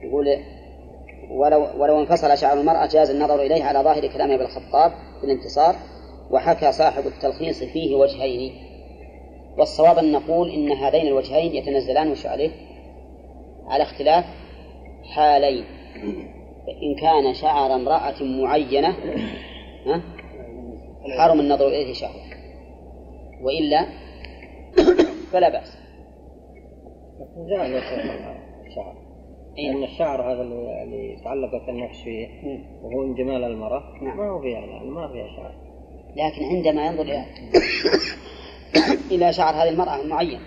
يقول ولو ولو انفصل شعر المرأة جاز النظر إليه على ظاهر كلام ابن الخطاب في الانتصار وحكى صاحب التلخيص فيه وجهين. والصواب أن نقول إن هذين الوجهين يتنزلان وش عليه؟ على اختلاف حالين. إن كان شعر امرأة معينة حرم النظر إليه شهوة وإلا فلا بأس. جاء الشعر إيه. لأن الشعر هذا اللي تعلقت النفس فيه وهو من جمال المرأة نعم. ما هو فيها ما فيها شعر. لكن عندما ينظر إلى إلى شعر هذه المرأة المعين.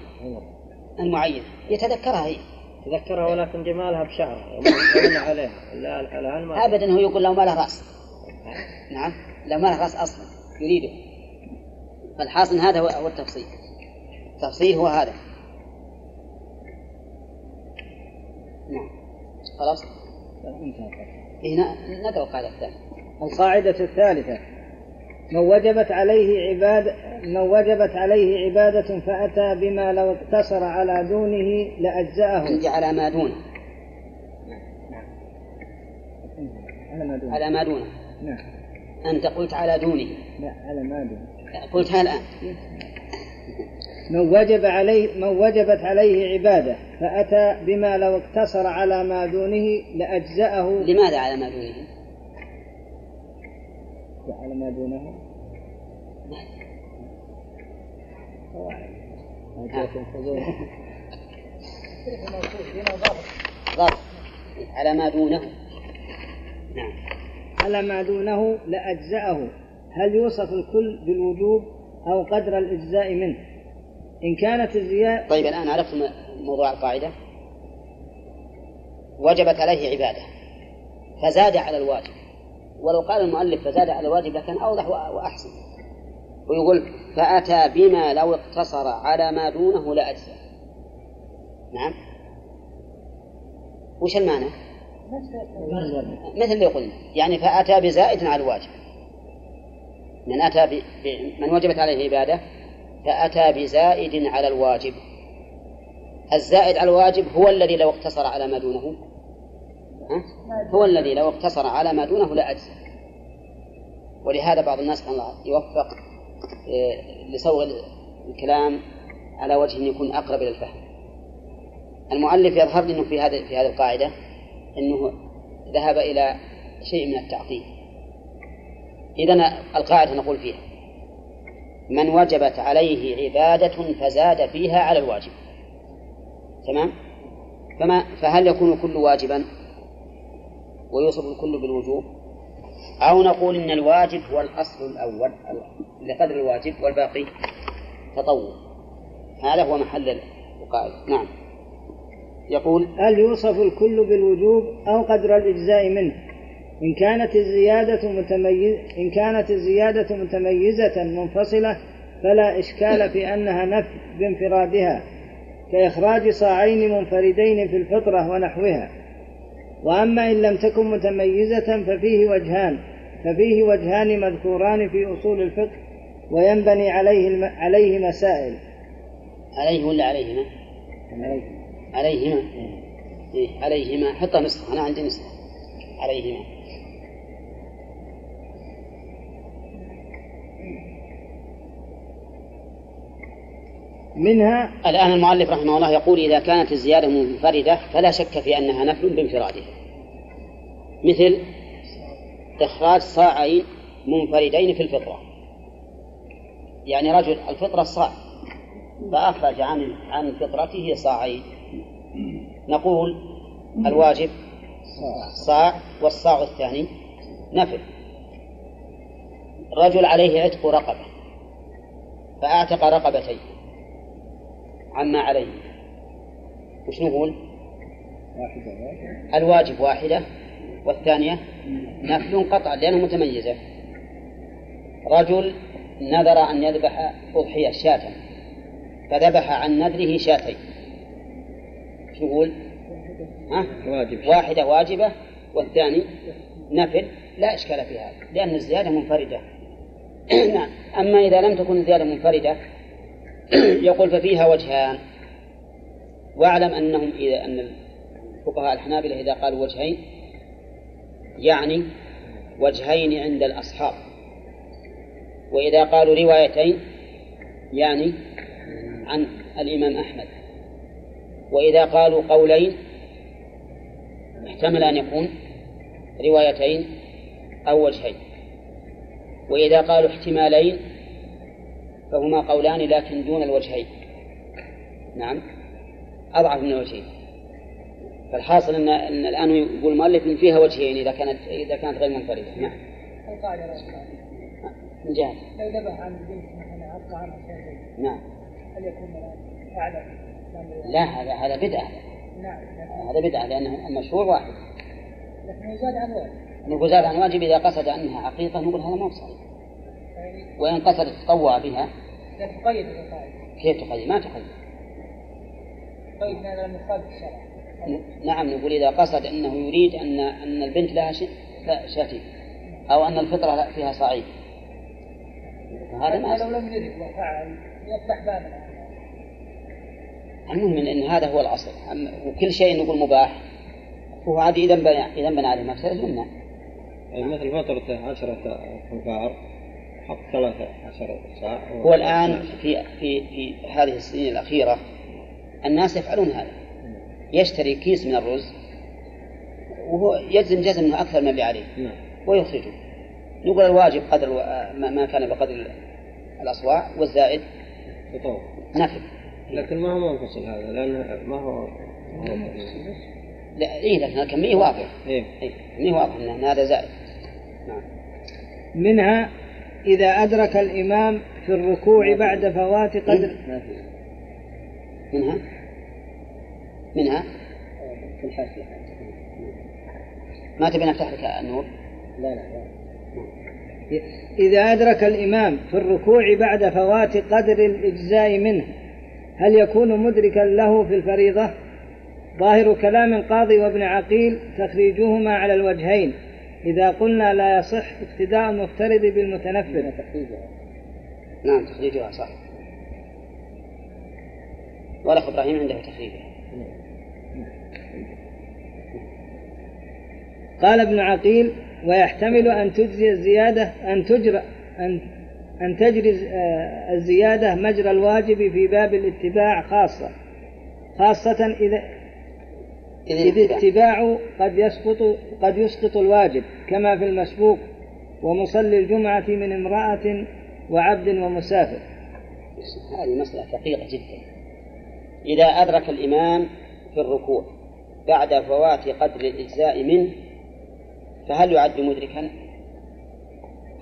المعين. يتذكرها هي تذكرها ولكن جمالها بشعرها عليها. لا الآن ما أبدا هو يقول لو ما له رأس. نعم. لو ما له رأس أصلا. يريده. فالحاصل هذا هو التفصيل. التفصيل هو هذا. نعم. خلاص؟ هنا نقرأ القاعدة الثانية. القاعدة الثالثة. من وجبت عليه عباد من وجبت عليه عبادة فأتى بما لو اقتصر على دونه لأجزأه. على ما دونه. على ما دونه. على ما دونه. نعم. أنت قلت على دونه. لا على ما دونه. قلتها الآن من وجب عليه من وجبت عليه عبادة فأتى بما لو اقتصر على ما دونه لأجزأه. لماذا على ما دونه؟ على ما دونه؟ ضبط. على ما دونه. نعم. على ما دونه لأجزأه. هل يوصف الكل بالوجوب أو قدر الإجزاء منه؟ إن كانت الزيادة طيب الآن عرفت موضوع القاعدة. وجبت عليه عبادة. فزاد على الواجب. ولو قال المؤلف فزاد على الواجب لكان أوضح وأحسن. ويقول فأتى بما لو اقتصر على ما دونه لأجزى نعم. وش المعنى؟ مثل اللي قلنا يعني فأتى بزائد على الواجب. من أتى ب... من وجبت عليه عبادة فأتى بزائد على الواجب. الزائد على الواجب هو الذي لو اقتصر على ما دونه. ها؟ هو الذي لو اقتصر على ما دونه لأجزى ولهذا بعض الناس كان الله يوفق آه، لسوغ الكلام على وجه أن يكون أقرب إلى الفهم. المؤلف يظهر لي أنه في هذه في هذه القاعدة أنه ذهب إلى شيء من التعطيل. إذا القاعدة نقول فيها. من وجبت عليه عبادة فزاد فيها على الواجب. تمام؟ فما فهل يكون كل واجبا؟ ويوصف الكل بالوجوب؟ أو نقول إن الواجب هو الأصل الأول لقدر الواجب والباقي تطور هذا هو محل القاعدة. نعم. يقول هل يوصف الكل بالوجوب أو قدر الإجزاء منه؟ إن كانت الزيادة متميز إن كانت الزيادة متميزة منفصلة فلا إشكال في أنها نفي بانفرادها كإخراج صاعين منفردين في الفطرة ونحوها. وأما إن لم تكن متميزة ففيه وجهان ففيه وجهان مذكوران في أصول الفقه وينبني عليه عليه مسائل. عليه ولا عليهما؟ عليهما. إيه عليهما. حطها نسخة أنا عندي نسخة. عليهما. منها الآن المؤلف رحمه الله يقول إذا كانت الزيادة منفردة فلا شك في أنها نفل بانفرادها. مثل إخراج صاعين منفردين في الفطرة. يعني رجل الفطرة الصاع فأخرج عن عن فطرته صاعين. نقول الواجب صاع والصاع الثاني نفل. رجل عليه عتق رقبة فأعتق رقبتين. عما عليه. وش نقول؟ الواجب واحدة والثانية نفل قطع لأنها متميزة. رجل نذر أن يذبح أضحية شاة فذبح عن نذره شاتين. شو يقول؟ ها؟ واجب. واحدة واجبة والثاني نفل. لا إشكال في هذا لأن الزيادة منفردة. نعم. أما إذا لم تكن الزيادة منفردة يقول ففيها وجهان. واعلم أنهم إذا أن الفقهاء الحنابلة إذا قالوا وجهين يعني وجهين عند الأصحاب. وإذا قالوا روايتين يعني عن الإمام أحمد. وإذا قالوا قولين احتمل أن يكون روايتين أو وجهين. وإذا قالوا احتمالين فهما قولان لكن دون الوجهين. نعم. أضعف من الوجهين. فالحاصل أن, أن الآن يقول المؤلف إن فيها وجهين إذا كانت إذا كانت غير منفردة. نعم. القاعدة من جهة. لو ذبح عن بنت مثلا أبقى عنها نعم. هل يكون أعلى لا هذا هذا بدعة. نعم. هذا بدعة لأن المشروع واحد. لكنه زاد عن واجب. نقول زاد عن واجب إذا قصد أنها حقيقة نقول هذا ما هو صحيح يعني وإن قصد التطوع بها. تقيد كيف تقيد؟ ما تقيد. تقيد هذا يخالف الشرع. نعم نقول إذا قصد أنه يريد أن أن البنت لها ش- لا شتي أو أن الفطرة فيها صعيد. فهذا ما لو. لم يرد وفعل يفتح بابا المهم إن هذا هو الأصل. وكل شيء نقول مباح. هو عادي إذا بنى إذا بنى عليه مفسدة يمنع. يعني مثل فترة عشرة أنفار ثلاثة عشر ساعة هو الآن في في في هذه السنين الأخيرة الناس يفعلون هذا. يشتري كيس من الرز وهو يجزم جزم إنه أكثر من اللي عليه. نعم. ويخرجه. نقول الواجب قدر ما كان بقدر الاصواع والزائد نفل لكن ما هو منفصل هذا؟ لأنه ما هو لا إيه لكن الكمية واضح إيه. إيه الكمية واضح ان هذا زائد؟ نعم. منها إذا أدرك الإمام في الركوع بعد فوات قدر. منها؟ منها؟ في الحاشية ما تبي نفتح لك النور؟ لا لا لا. إذا أدرك الإمام في الركوع بعد فوات قدر الإجزاء منه هل يكون مدركا له في الفريضة؟ ظاهر كلام القاضي وابن عقيل تخريجهما على الوجهين. إذا قلنا لا يصح اقتداء المفترض بالمتنفل نعم تخريجها صح. والأخ إبراهيم عنده تخريجها قال ابن عقيل ويحتمل أن تجزي الزيادة أن تجرى أن أن تجري آه، الزيادة مجرى الواجب في باب الاتباع خاصة. خاصة إذا إذ الاتباع قد يسقط قد يسقط الواجب كما في المسبوق ومصلي الجمعة من امرأة وعبد ومسافر. هذه مسألة دقيقة جدا. إذا أدرك الإمام في الركوع بعد فوات قدر الإجزاء منه فهل يعد مدركا؟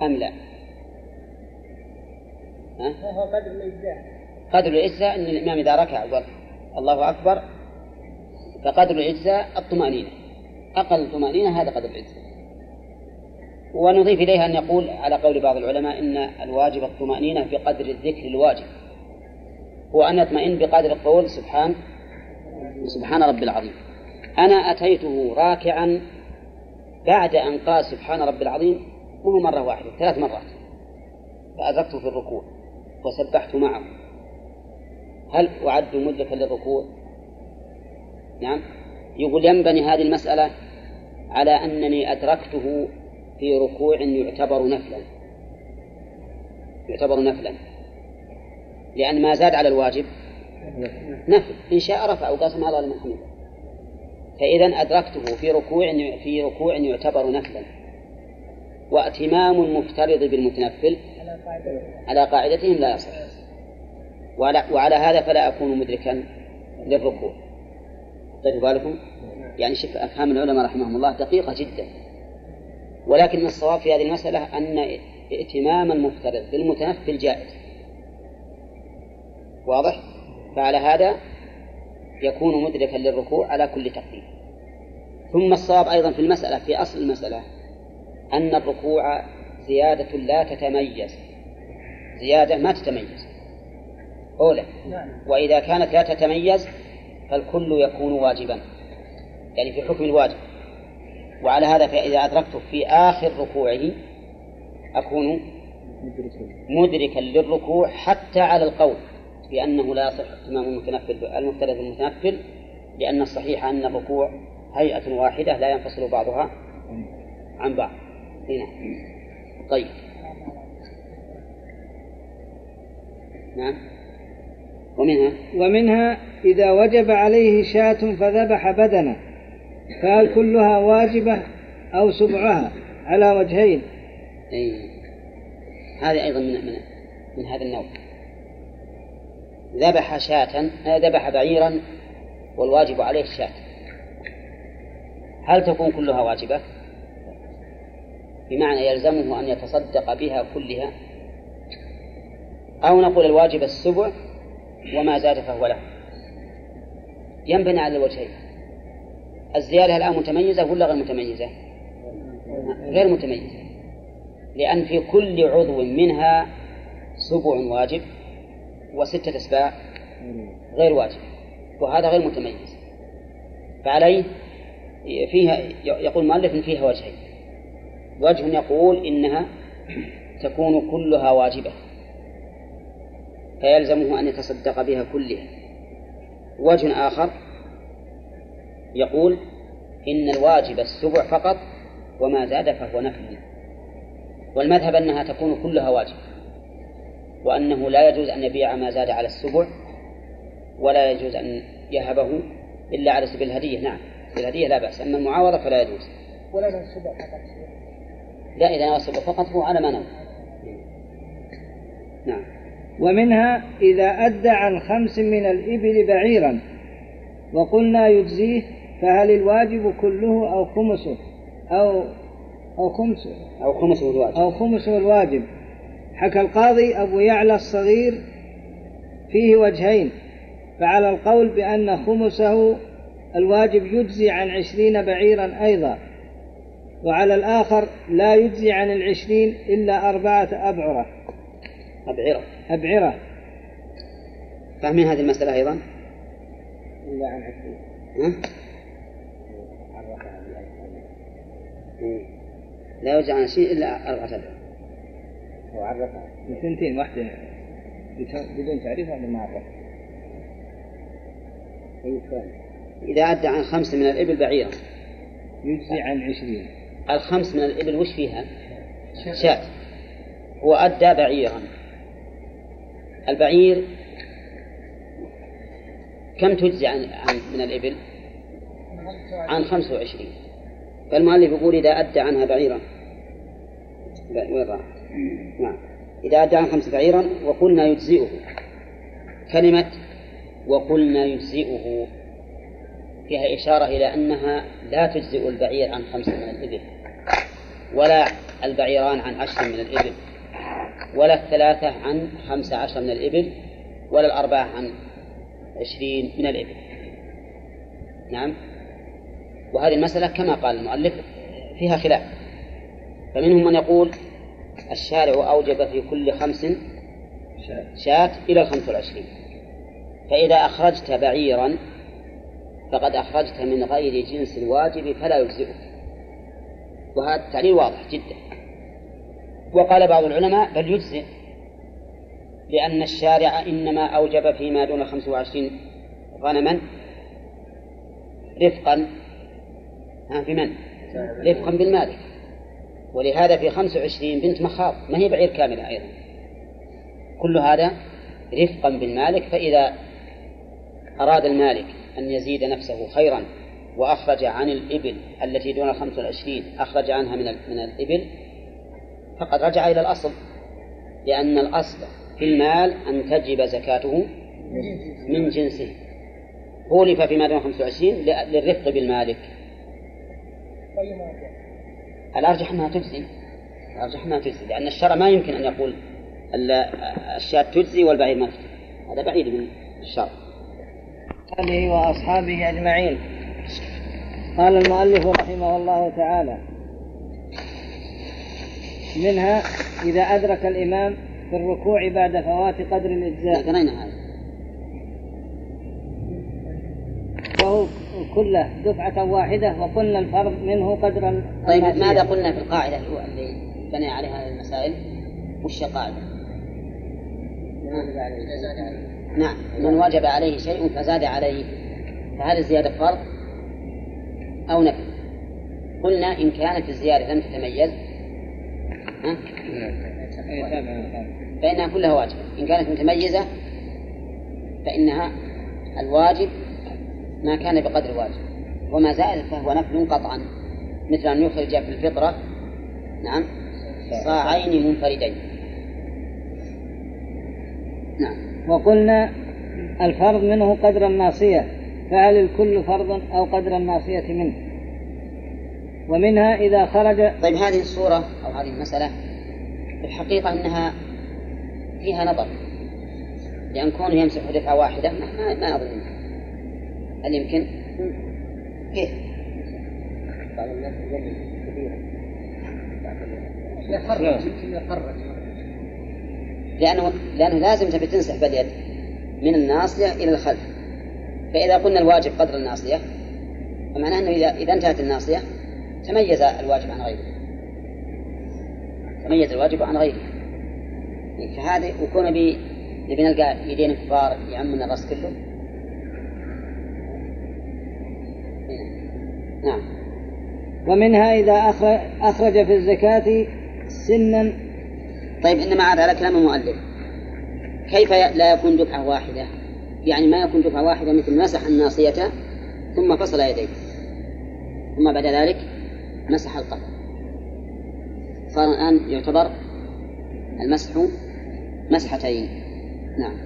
أم لا؟ ها؟ وهو قدر الإجزاء. قدر الإجزاء أن الإمام إذا ركع وقال الله أكبر فقدر الإجزاء الطمأنينة. أقل الطمأنينة هذا قدر الإجزاء ونضيف إليها أن يقول على قول بعض العلماء إن الواجب الطمأنينة بقدر الذكر الواجب. هو أن يطمئن بقدر القول سبحان سبحان رب العظيم. أنا أتيته راكعا بعد أن قال سبحان رب العظيم مو مرة واحدة ثلاث مرات. فأدركته في الركوع وسبحت معه. هل أعد مدركا للركوع؟ نعم. يقول ينبني هذه المسألة على أنني أدركته في ركوع يعتبر نفلا. يعتبر نفلا. لأن ما زاد على الواجب نفل. إن شاء رفع الله لمن حمده فإذا أدركته في ركوع في ركوع يعتبر نفلا. وأتمام المفترض بالمتنفل على قاعدتهم لا يصح. وعلى هذا فلا أكون مدركا للركوع. خذوا بالكم يعني شوف أفهام العلماء رحمهم الله دقيقة جدا. ولكن الصواب في هذه المسألة أن ائتمام المفترض بالمتنفل جائز. واضح؟ فعلى هذا يكون مدركا للركوع على كل تقدير. ثم الصواب أيضا في المسألة في أصل المسألة أن الركوع زيادة لا تتميز. زيادة ما تتميز. أولى وإذا كانت لا تتميز فالكل يكون واجبا. يعني في حكم الواجب. وعلى هذا فإذا أدركته في آخر ركوعه أكون مدركا للركوع حتى على القول بأنه لا يصح اتمام المتنفل المفترض المتنفل لأن الصحيح أن الركوع هيئة واحدة لا ينفصل بعضها عن بعض. هنا. طيب. نعم. ومنها؟ ومنها إذا وجب عليه شاة فذبح بدنا فهل كلها واجبة أو سبعها على وجهين؟ أي. هذه أيضا من من من هذا النوع. ذبح شاة آه، ذبح بعيرا والواجب عليه شاة هل تكون كلها واجبة؟ بمعنى يلزمه أن يتصدق بها كلها. أو نقول الواجب السبع وما زاد فهو له. ينبني على الوجهين. الزيادة الآن متميزة ولا غير متميزة؟ غير متميزة. لأن في كل عضو منها سبع واجب وستة أسباع غير واجب وهذا غير متميز. فعليه فيها يقول المؤلف إن فيها وجهين. وجه يقول إنها تكون كلها واجبة. فيلزمه أن يتصدق بها كلها. وجه آخر يقول إن الواجب السبع فقط وما زاد فهو نفل. والمذهب أنها تكون كلها واجب وأنه لا يجوز أن يبيع ما زاد على السبع ولا يجوز أن يهبه إلا على سبيل الهدية. نعم الهدية لا بأس أما المعاوضة فلا يجوز. ولا السبع فقط. لا إذا السبع فقط هو على ما نوى. نعم. ومنها إذا أدى عن خمس من الإبل بعيرا وقلنا يجزيه فهل الواجب كله أو خمسه؟ أو أو خمسه. أو خمسه الواجب. أو خمسه الواجب. حكى القاضي أبو يعلى الصغير فيه وجهين فعلى القول بأن خمسه الواجب يجزي عن عشرين بعيرا أيضا وعلى الآخر لا يجزي عن العشرين إلا أربعة أبعرة. أبعرة. أبعرة. فاهمين هذه المسألة أيضا؟ إلا عن. لا يجزي عن عشرين إلا أربعة أبعرة هو عرفها بثنتين واحدة. بدون تعريف هذا ما عرفها إذا أدى عن خمس من الإبل بعيرا يجزي عن عشرين. الخمس من الإبل وش فيها؟ شاة. هو أدى بعيرا. البعير كم تجزي عن, من الإبل؟ عن خمسة وعشرين. فالمؤلف يقول إذا أدى عنها بعيرا. وين راح؟ نعم. إذا أدى عن خمس بعيرا وقلنا يجزئه. كلمة وقلنا يجزئه. فيها إشارة إلى أنها لا تجزئ البعير عن خمس من الإبل ولا البعيران عن عشر من الإبل. ولا الثلاثة عن خمس عشر من الإبل ولا الأربعة عن عشرين من الإبل. نعم؟ وهذه المسألة كما قال المؤلف فيها خلاف. فمنهم من يقول الشارع أوجب في كل خمس شاة إلى الخمس والعشرين. فإذا أخرجت بعيرا فقد أخرجت من غير جنس الواجب فلا يجزئك. وهذا التعليل واضح جدا. وقال بعض العلماء بل يجزئ لأن الشارع إنما أوجب فيما دون 25 غنما رفقا. بمن؟ رفقا بالمالك ولهذا في 25 بنت مخاض ما هي بعير كاملة أيضا. كل هذا رفقا بالمالك فإذا أراد المالك أن يزيد نفسه خيرا وأخرج عن الإبل التي دون الخمس والعشرين أخرج عنها من من الإبل فقد رجع إلى الأصل لأن الأصل في المال أن تجب زكاته من جنسه. خولف فيما دون 25 للرفق بالمالك. الأرجح أنها تجزي. الأرجح أنها تجزي لأن الشرع ما يمكن أن يقول الشاة تجزي والبعير ما تجزي. هذا بعيد من الشرع. آله وأصحابه أجمعين. قال المؤلف رحمه الله تعالى منها إذا أدرك الإمام في الركوع بعد فوات قدر الإجزاء. قرينا هذا. وهو كله دفعة واحدة وقلنا الفرض منه قدر طيب ماذا قلنا في القاعدة اللي بني عليها المسائل؟ وش القاعدة؟ نعم من وجب عليه شيء فزاد عليه. فهذه الزيادة فرض أو نفي؟ قلنا إن كانت الزيادة لم تتميز ها؟ فإنها كلها واجبة إن كانت متميزة فإنها الواجب ما كان بقدر الواجب. وما زاد فهو نفل قطعا. مثل أن يخرج في الفطرة نعم صاعين منفردين. نعم. وقلنا الفرض منه قدر الناصية. فهل الكل فرض أو قدر الناصية منه؟ ومنها إذا خرج طيب هذه الصورة أو هذه المسألة في الحقيقة أنها فيها نظر لأن كونه يمسح دفعة واحدة ما, ما, أظن هل يمكن؟ كيف؟ بعض الناس كثيرا. يخرج يمكن يخرج لأنه لأنه لازم تبي تنسح باليد من الناصية إلى الخلف فإذا قلنا الواجب قدر الناصية فمعناه أنه إذا إذا انتهت الناصية تميز الواجب عن غيره. تميز الواجب عن غيره. فهذا وكون بي نبي نلقى يدين كبار يعمون الرأس كله. نعم. ومنها إذا أخرج, أخرج في الزكاة سنا. طيب إنما عاد على كلام المؤلف. كيف لا يكون دفعة واحدة؟ يعني ما يكون دفعة واحدة مثل مسح الناصية ثم فصل يديه. ثم بعد ذلك مسح القدم صار الآن يعتبر المسح مسحتين. نعم.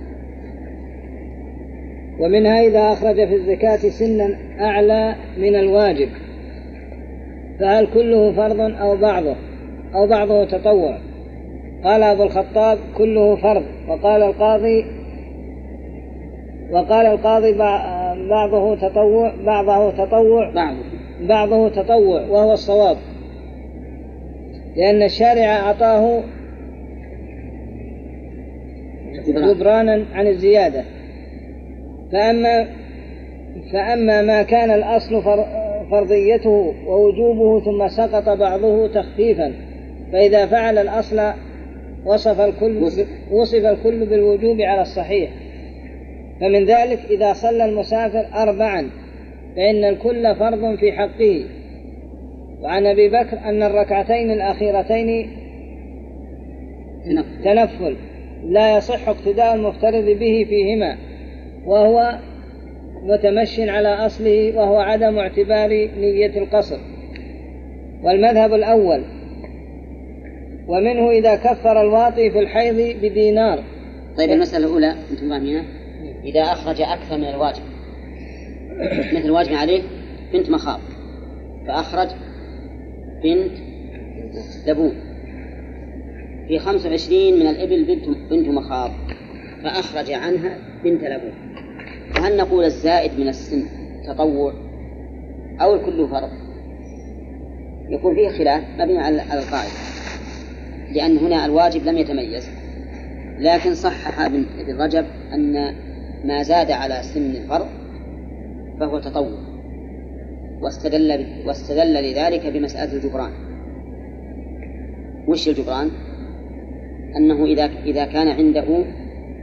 ومنها إذا أخرج في الزكاة سنا أعلى من الواجب. فهل كله فرض أو بعضه؟ أو بعضه تطوع؟ قال أبو الخطاب كله فرض. وقال القاضي وقال القاضي بع- بعضه تطوع بعضه تطوع. بعض بعضه تطوع وهو الصواب. لأن الشارع أعطاه جبرانا عن الزيادة. فأما فأما ما كان الأصل فر- فرضيته ووجوبه ثم سقط بعضه تخفيفا. فإذا فعل الأصل وصف الكل وصف. وصف الكل بالوجوب على الصحيح. فمن ذلك إذا صلى المسافر أربعا. فإن الكل فرض في حقه. وعن أبي بكر أن الركعتين الأخيرتين تنفل. لا يصح اقتداء المفترض به فيهما. وهو متمش على أصله وهو عدم اعتبار نية القصر. والمذهب الأول. ومنه إذا كفر الواطي في الحيض بدينار. طيب المسألة الأولى أنتم فاهمينها؟ إذا أخرج أكثر من الواجب. مثل الواجب عليه بنت مخاض. فأخرج بنت لبون في خمس وعشرين من الإبل بنت بنت مخاض. فأخرج عنها بنت لبون. فهل نقول الزائد من السن تطوع أو الكل فرض؟ يكون فيه خلاف مبني على القاعدة. لأن هنا الواجب لم يتميز. لكن صحح ابن رجب أن ما زاد على سن الفرض فهو تطوع. واستدل واستدل لذلك بمسألة الجبران. وش الجبران؟ أنه إذا إذا كان عنده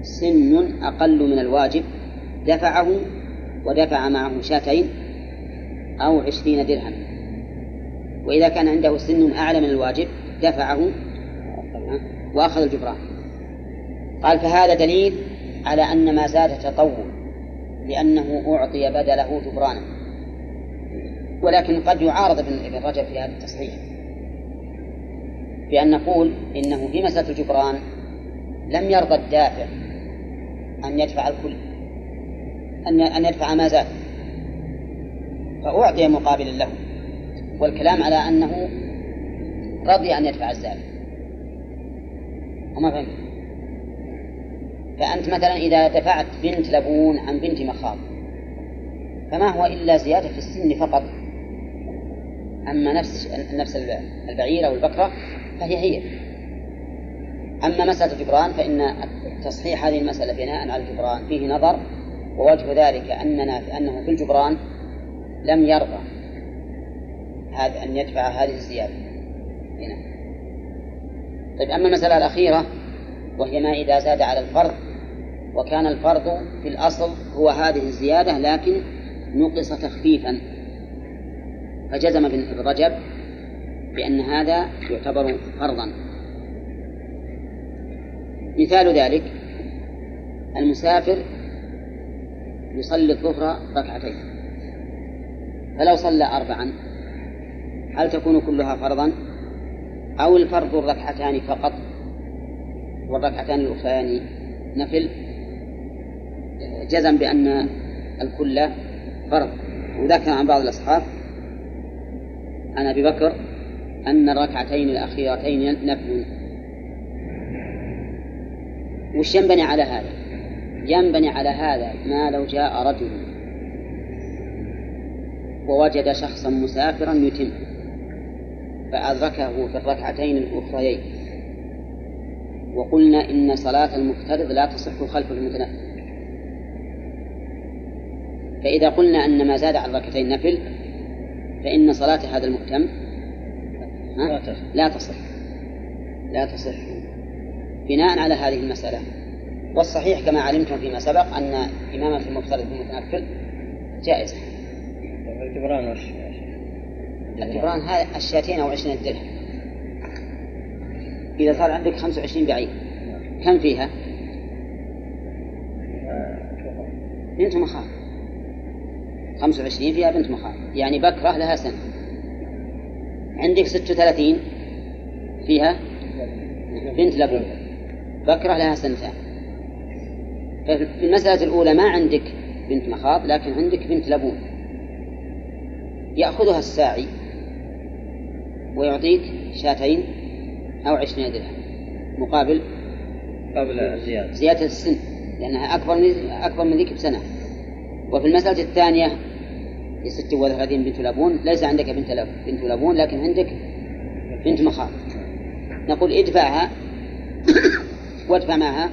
سن أقل من الواجب دفعه ودفع معه شاتين أو عشرين درهم وإذا كان عنده سن أعلى من الواجب دفعه وأخذ الجبران. قال فهذا دليل على أن ما زاد تطوع. لأنه أعطي بدله جبرانا. ولكن قد يعارض ابن رجب في هذا التصحيح. بأن نقول إنه في مسألة الجبران لم يرضى الدافع أن يدفع الكل أن أن يدفع ما زاد. فأعطي مقابلا له. والكلام على أنه رضي أن يدفع الزاد. وما فهمت؟ فأنت مثلا إذا دفعت بنت لبون عن بنت مخاض فما هو إلا زيادة في السن فقط. أما نفس نفس البعير أو البكرة فهي هي. أما مسألة الجبران فإن تصحيح هذه المسألة بناء على الجبران فيه نظر ووجه ذلك أننا أنه في الجبران لم يرضى هذا أن يدفع هذه الزيادة. هنا. طيب أما المسألة الأخيرة وهي ما إذا زاد على الفرض وكان الفرض في الأصل هو هذه الزيادة لكن نقص تخفيفا. فجزم ابن رجب بأن هذا يعتبر فرضا. مثال ذلك المسافر يصلي الظهر ركعتين فلو صلى أربعا هل تكون كلها فرضا؟ أو الفرض الركعتان فقط والركعتان الأخريان نفل؟ جزم بأن الكل فرض. وذكر عن بعض الأصحاب عن أبي بكر أن الركعتين الأخيرتين نفل وش ينبني على هذا؟ ينبني على هذا ما لو جاء رجل ووجد شخصا مسافرا يتم فأدركه في الركعتين الأخريين. وقلنا إن صلاة المفترض لا تصح خلف المتنفل. فإذا قلنا أن ما زاد عن ركعتين نفل فإن صلاة هذا المؤتم لا تصح. لا تصح. بناء على هذه المسألة. والصحيح كما علمتم فيما سبق أن إمامة المفترض المتنفل جائزة. الجبران الجبران هذا الشاتين أو عشرين درهم إذا صار عندك خمسة وعشرين بعير كم فيها؟ أنتم اخاف 25 فيها بنت مخالف يعني بكرة لها سنة. عندك 36 فيها بنت لبون بكرة لها سنتان. في المسألة الأولى ما عندك بنت مخاض لكن عندك بنت لبون يأخذها الساعي ويعطيك شاتين أو عشرين درهم مقابل قبل زيادة. زيادة السن لأنها أكبر من أكبر من ذيك بسنة. وفي المسألة الثانية في ست وثلاثين بنت لبون ليس عندك بنت لب... بنت لبون لكن عندك بنت مخاض. نقول ادفعها وادفع معها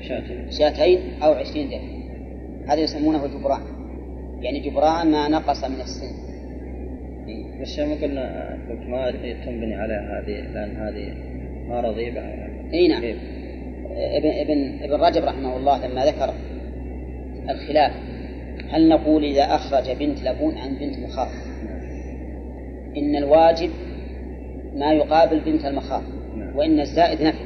شاتين. شاتين أو عشرين درهم. هذا يسمونه جبران. يعني جبران ما نقص من السن. بس ما قلنا ما تنبني على هذه لأن هذه ما رضيبة. إي نعم. كيف؟ ابن ابن ابن رجب رحمه الله لما ذكر الخلاف هل نقول إذا أخرج بنت لبون عن بنت مخاض إن الواجب ما يقابل بنت المخاض نعم. وإن الزائد نفل.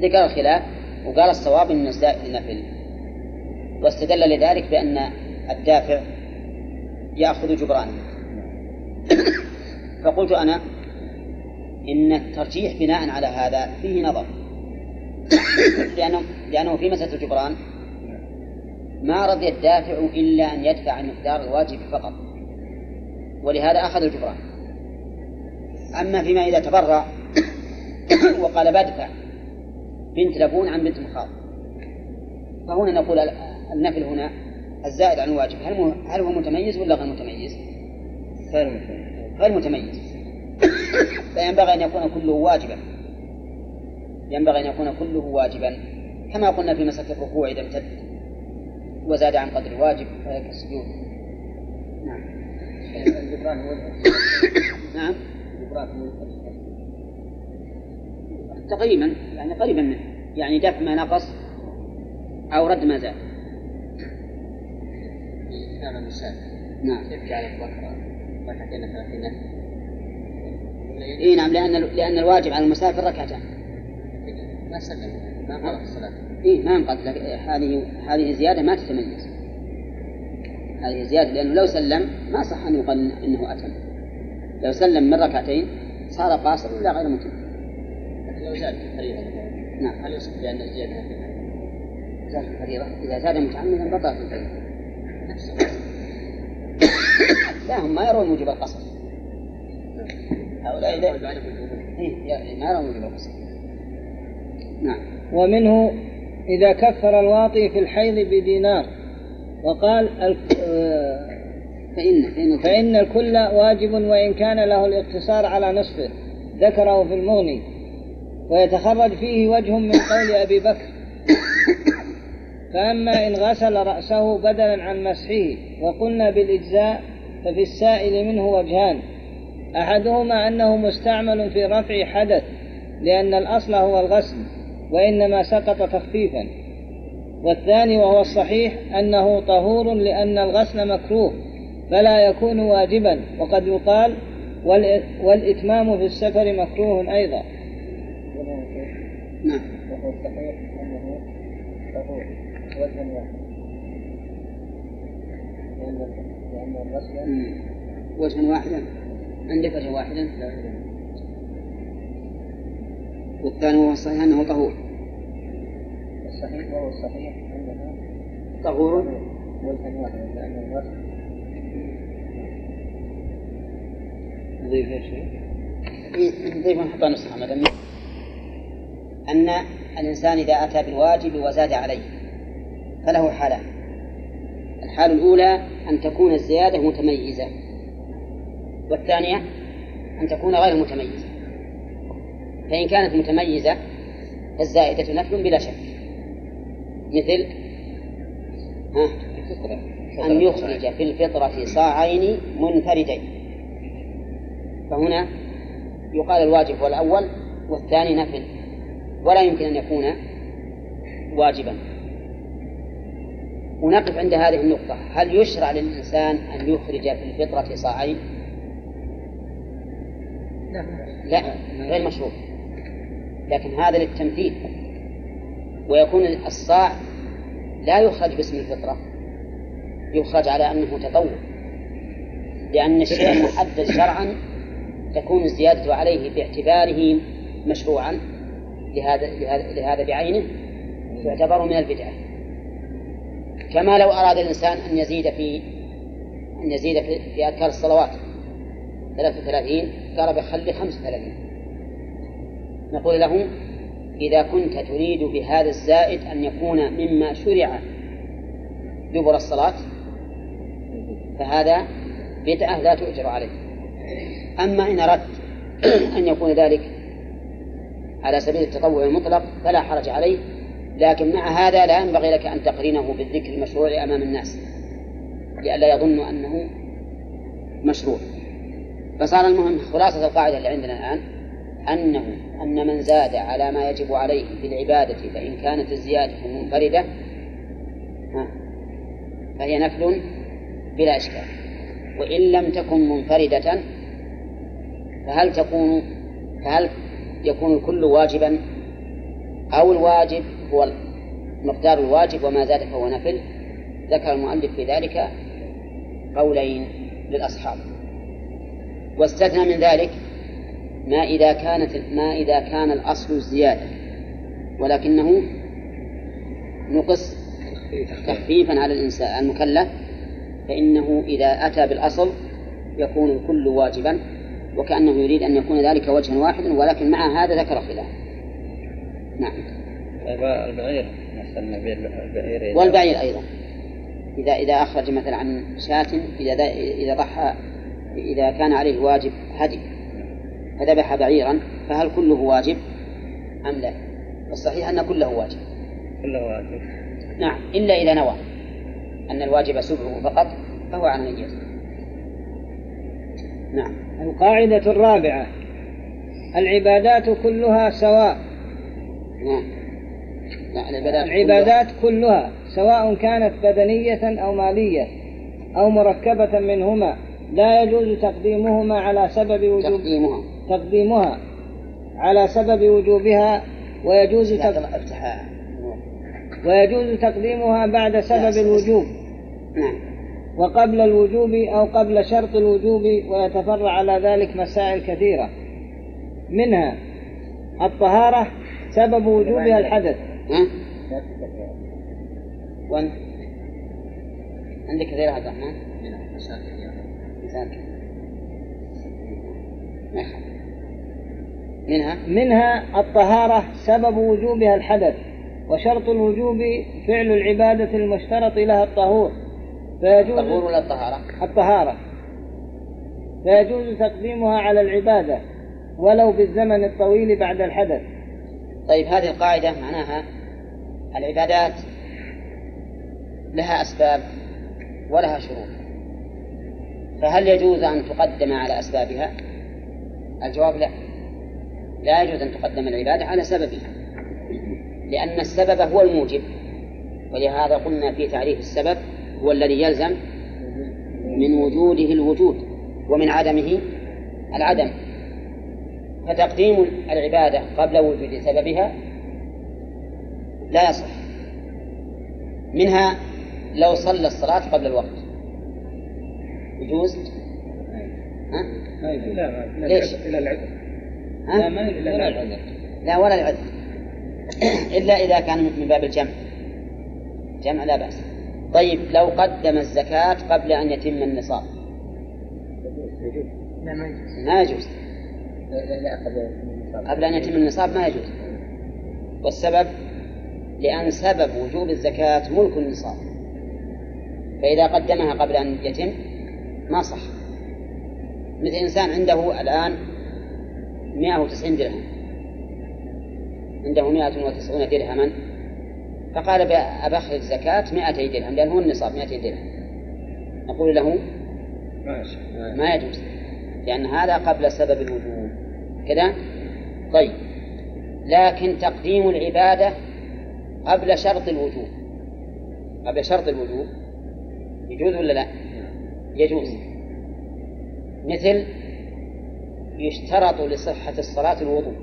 ذكر الخلاف وقال الصواب إن الزائد نفل. واستدل لذلك بأن الدافع يأخذ جبرانه فقلت أنا إن الترجيح بناء على هذا فيه نظر. لأنه لأنه في مسألة الجبران ما رضي الدافع إلا أن يدفع المقدار الواجب فقط. ولهذا أخذ الجبران. أما فيما إذا تبرع وقال بدفع بنت لبون عن بنت مخاض. فهنا نقول النفل هنا الزائد عن الواجب. هل هل هو متميز ولا غير متميز؟ غير مثل غير متميز. فينبغي أن يكون كله واجبا. ينبغي أن يكون كله واجبا. كما قلنا في مسألة الركوع إذا امتد وزاد عن قدر الواجب فهي كالسجود. نعم. نعم. تقريبا يعني قريبا منه. يعني دفع ما نقص أو رد ما زاد. كان المسافر نعم. كيف جعل البكرة ركعتين ثلاثين إي نعم لأن لأن الواجب على المسافر ركعتان. ما سلم. ما فرض الصلاة. اي ما انقض لك- هذه هذه زيادة ما تتميز. هذه زيادة لأنه لو سلم ما صح أن يقال إنه أتم. لو سلم من ركعتين صار قاصر ولا غير متم. لكن لو زاد في الفريضة نعم. هل يصح بأن الزيادة زاد في الفريضة. إذا زاد متعمدا بطلت الفريضة. نفسه لا هم ما يرون موجب القصر. هؤلاء الوضوء إيه ما يرون موجب القصر. نعم. ومنه إذا كفر الواطي في الحيض بدينار وقال آه، فإن فإن فإن الكل واجب وإن كان له الاقتصار على نصفه ذكره في المغني. ويتخرج فيه وجه من قول أبي بكر. فأما إن غسل رأسه بدلا عن مسحه وقلنا بالإجزاء ففي السائل منه وجهان. أحدهما أنه مستعمل في رفع حدث لأن الأصل هو الغسل. وإنما سقط تخفيفا. والثاني وهو الصحيح أنه طهور لأن الغسل مكروه فلا يكون واجبا. وقد يقال والإ- والإتمام في السفر مكروه أيضا. نعم. وهو الصحيح أنه طهور وجها واحد لأن الغسل مم. وجها واحدا. عندك وجه واحدا؟ لا. والثاني هو الصحيح أنه طهور. الصحيح وهو الصحيح. أنه طهور. وجها واحدا لأن الغسل نضيف؟ إيه، نضيف نحط نسخة مثلا أن الإنسان إذا أتى بالواجب وزاد عليه فله حالان. الحالة الأولى أن تكون الزيادة متميزة والثانية أن تكون غير متميزة. فإن كانت متميزة فالزائدة نفل بلا شك. مثل ها أن يخرج في الفطرة صاعين منفردين. فهنا يقال الواجب هو الأول والثاني نفل ولا يمكن أن يكون واجبا. ونقف عند هذه النقطة. هل يشرع للإنسان أن يخرج في الفطرة صاعين؟ لا غير مشروع. لكن هذا للتمثيل ويكون الصاع لا يخرج باسم الفطرة يخرج على أنه تطوع لأن الشيء المحدد شرعا تكون الزيادة عليه باعتباره مشروعا لهذا لهذا بعينه يعتبر من البدعة. كما لو أراد الإنسان أن يزيد في أن يزيد في أذكار الصلوات 33 قال بخلي 35 نقول له إذا كنت تريد بهذا الزائد أن يكون مما شرع دبر الصلاة فهذا بدعة لا تؤجر عليه. أما إن أردت أن يكون ذلك على سبيل التطوع المطلق فلا حرج عليه لكن مع هذا لا ينبغي لك أن تقرنه بالذكر المشروع أمام الناس لئلا يظنوا أنه مشروع. فصار المهم خلاصة القاعدة اللي عندنا الآن أنه أن من زاد على ما يجب عليه في العبادة فإن كانت الزيادة منفردة فهي نفل بلا إشكال. وإن لم تكن منفردة فهل تكون فهل يكون الكل واجبا؟ أو الواجب هو مقدار الواجب وما زاد فهو نفل؟ ذكر المؤلف في ذلك قولين للأصحاب. واستثنى من ذلك ما إذا كانت ما إذا كان الأصل الزيادة ولكنه نقص تخفيفا على الإنسان المكلف فإنه إذا أتى بالأصل يكون الكل واجبا وكأنه يريد أن يكون ذلك وجها واحدا ولكن مع هذا ذكر خلاف. نعم. طيب البعير البعير والبعير أيضا. إذا إذا أخرج مثلا عن شاة إذا إذا ضحى إذا كان عليه واجب هدي. فذبح بعيرا فهل كله واجب أم لا؟ الصحيح أن كله واجب. كله واجب. نعم إلا إذا نوى أن الواجب سبعه فقط فهو على نيته نعم. القاعدة الرابعة العبادات كلها سواء. نعم. العبادات العبادات كلها سواء كانت بدنية أو مالية أو مركبة منهما لا يجوز تقديمهما على سبب وجوب تقديمها. تقديمها على سبب وجوبها ويجوز تق... افتحها ويجوز تقديمها بعد سبب الوجوب. نعم. وقبل الوجوب أو قبل شرط الوجوب ويتفرع على ذلك مسائل كثيرة. منها الطهارة سبب وجوبها الحدث. ها؟ وين؟ عندك غير عبد الرحمن؟ مساكن ما يخالف. منها؟ منها الطهارة سبب وجوبها الحدث وشرط الوجوب فعل العبادة المشترط لها الطهور. فيجوز الطهور ولا الطهارة؟ الطهارة. فيجوز تقديمها على العبادة ولو بالزمن الطويل بعد الحدث. طيب هذه القاعدة معناها العبادات لها أسباب ولها شروط. فهل يجوز أن تقدم على أسبابها؟ الجواب لا. لا يجوز أن تقدم العبادة على سببها لأن السبب هو الموجب ولهذا قلنا في تعريف السبب هو الذي يلزم من وجوده الوجود ومن عدمه العدم فتقديم العبادة قبل وجود سببها لا يصح منها لو صلى الصلاة قبل الوقت يجوز ها؟ ليش؟ إلى العذر؟ لا ما إلا العذر لا ولا العذر إلا إذا كان من باب الجمع. جمع لا بأس. طيب لو قدم الزكاة قبل أن يتم النصاب. ما يجوز. قبل أن يتم النصاب ما يجوز. والسبب؟ لأن سبب وجوب الزكاة ملك النصاب. فإذا قدمها قبل أن يتم ما صح. مثل إنسان عنده الآن 190 درهم. عنده 190 درهما. فقال أبخرج الزكاة 200 درهم لأنه هو النصاب 200 درهم. نقول له ما يجوز لأن هذا قبل سبب الوجوب. كذا؟ طيب. لكن تقديم العبادة قبل شرط الوجوب. قبل شرط الوجوب. يجوز ولا لا؟ يجوز. مثل يشترط لصحة الصلاة الوضوء.